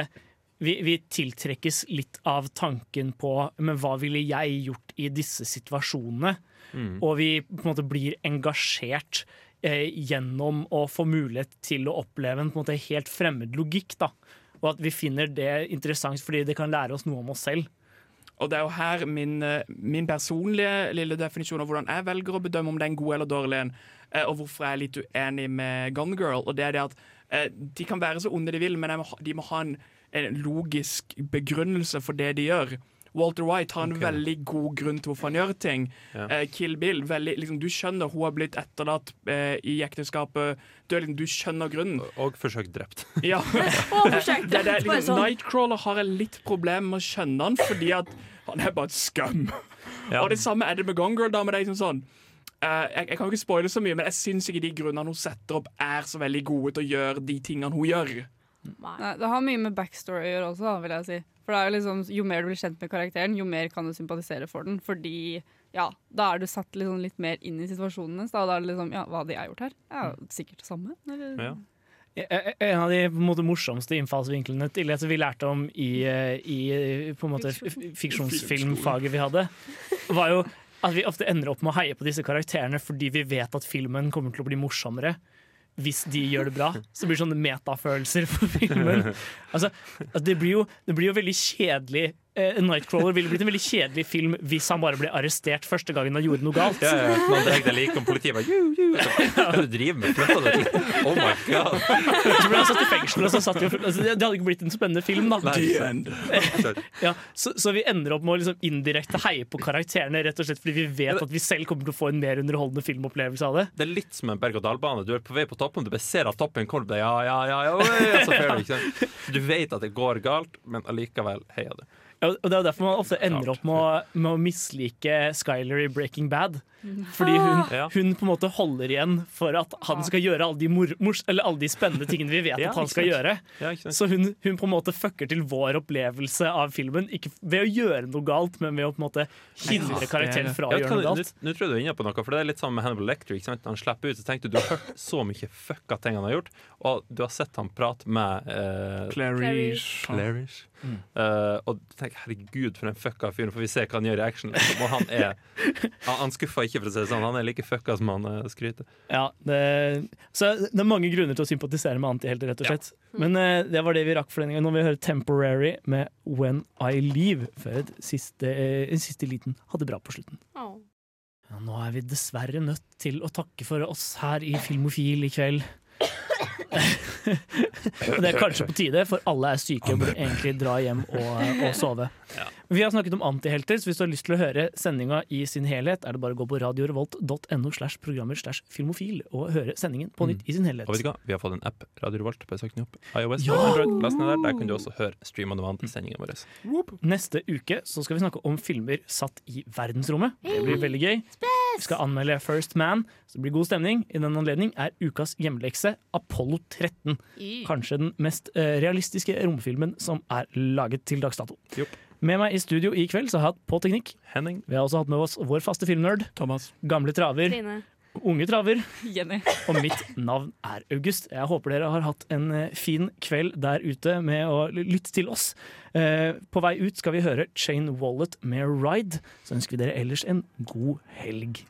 vi, vi tiltrekkes litt av tanken på Men hva ville jeg gjort i disse situasjonene? Mm. Og vi på en måte blir engasjert eh, gjennom å få mulighet til å oppleve en, på en måte helt fremmed logikk. da Og at vi finner det interessant fordi det kan lære oss noe om oss selv. Og det er jo her min, eh, min personlige lille definisjon av hvordan jeg velger å bedømme om det er en god eller dårlig en, eh, og hvorfor jeg er litt uenig med Gone Girl. Og det er det at eh, de kan være så onde de vil, men de må ha- de må ha en, en logisk begrunnelse for det de gjør. Walter White har en okay. veldig god grunn til hvorfor han gjør ting. Ja. Uh, Kill Bill, veldig, liksom, du skjønner hun har blitt etterlatt uh, i ekteskapet. Du, liksom, du skjønner grunnen. Og forsøkt drept. Ja. Og forsøkt det, det, drept, liksom, sånn. Nightcrawler har jeg litt problemer med å skjønne han, fordi at han er bare et skum. Ja. Og det samme er det med Gone Girl. Da, med deg, sånn uh, jeg, jeg kan jo ikke spoile så mye, men jeg syns ikke de grunnene hun setter opp, er så veldig gode til å gjøre de tingene hun gjør. Nei, det har mye med backstory å gjøre også, da, vil jeg si. For det er jo liksom, Jo mer du blir kjent med karakteren, jo mer kan du sympatisere for den. Fordi ja, da er du satt liksom litt mer inn i situasjonen hennes. Da, da er det liksom, ja, Hva hadde jeg gjort her? Ja, Sikkert det samme. Eller? Ja. Eh, En av de måte, morsomste innfallsvinklene til det vi lærte om i, eh, i måte, fiksjonsfilmfaget vi hadde, var jo at vi ofte ender opp med å heie på disse karakterene fordi vi vet at filmen kommer til å bli morsommere. Hvis de gjør det bra, så blir det sånne metafølelser for filmen. Altså, det, blir jo, det blir jo veldig kjedelig eh, Nightcrawler ville blitt en veldig kjedelig film hvis han bare ble arrestert første gangen han gjorde noe galt. Ja, ja, Man drar like om politiet bare «Ju, ju». Hva er driver med? Deg Oh my god. Så ble han satt i fengsel, og så satt vi, altså, det hadde ikke blitt en spennende film, da. Nei, ja, så, så vi ender opp med å liksom indirekte heie på karakterene, rett og slett fordi vi vet at vi selv kommer til å få en mer underholdende filmopplevelse av det. Det er litt som en berg-og-dal-bane. Du er på vei på toppen, du bare ser at toppen kommer, du bare, ja, ja, ja, ja, så føler du, ikke? Du vet at det går galt, men allikevel heier du. Ja, og Det er jo derfor man ofte ender opp med å, med å mislike Skyler i Breaking Bad. Fordi hun, hun på en måte holder igjen for at han skal gjøre alle de, mor, mors, eller alle de spennende tingene vi vet Ja, at han skal gjøre. Så hun, hun på en måte fucker til vår opplevelse av filmen. Ikke ved å gjøre noe galt, men ved å på en måte hindre karakteren fra å gjøre noe galt. Nå tror jeg du er inne på noe, for det er litt sånn med Hannibal Lecter. Han slipper ut, så tenkte du du har hørt så mye fucka ting han har gjort, og du har sett han prate med eh, Clarice. Clarice. Mm. Eh, og tenk, herregud, for en fucka fyr, for vi ser hva han gjør i action. Liksom. Og han er Han, skuffa ikke, for å si det sånn. Han er like fucka som han uh, skryter. Ja, det, så det er mange grunner til å sympatisere med antihelter, rett og slett. Men uh, det var det vi rakk for denne gangen. Nå vil vi høre 'Temporary' med 'When I Leave', før et siste, en siste liten ha det bra på slutten. Ja, nå er vi dessverre nødt til å takke for oss her i Filmofil i kveld. Det er kanskje på tide, for alle er syke og burde egentlig dra hjem og, og sove. Vi har snakket om antihelter, så hvis du har lyst til å høre sendinga i sin helhet, er det bare å gå på radiorevolt.no slash programmer slash filmofil og høre sendingen på nytt i sin helhet. Og vet du hva? Vi har fått en app, Radio Revolt. Bare søk den opp. iOS Ja! Android. Last ned der. Der kan du også høre streama de Demand-sendingen vår. Neste uke så skal vi snakke om filmer satt i verdensrommet. Det blir veldig gøy. Vi skal anmelde First Man, så det blir god stemning. I den anledning er ukas hjemmelekse Apollo 13. Kanskje den mest eh, realistiske romfilmen som er laget til dags dato. Med meg i studio i kveld så har jeg hatt på teknikk. Henning. Vi har også hatt med oss vår faste filmnerd. Thomas. Gamle traver. Trine. Unge traver. Jenny. Og mitt navn er August. Jeg håper dere har hatt en eh, fin kveld der ute med å lytte til oss. Eh, På vei ut skal vi høre Chain Wallet med Ride. Så ønsker vi dere ellers en god helg.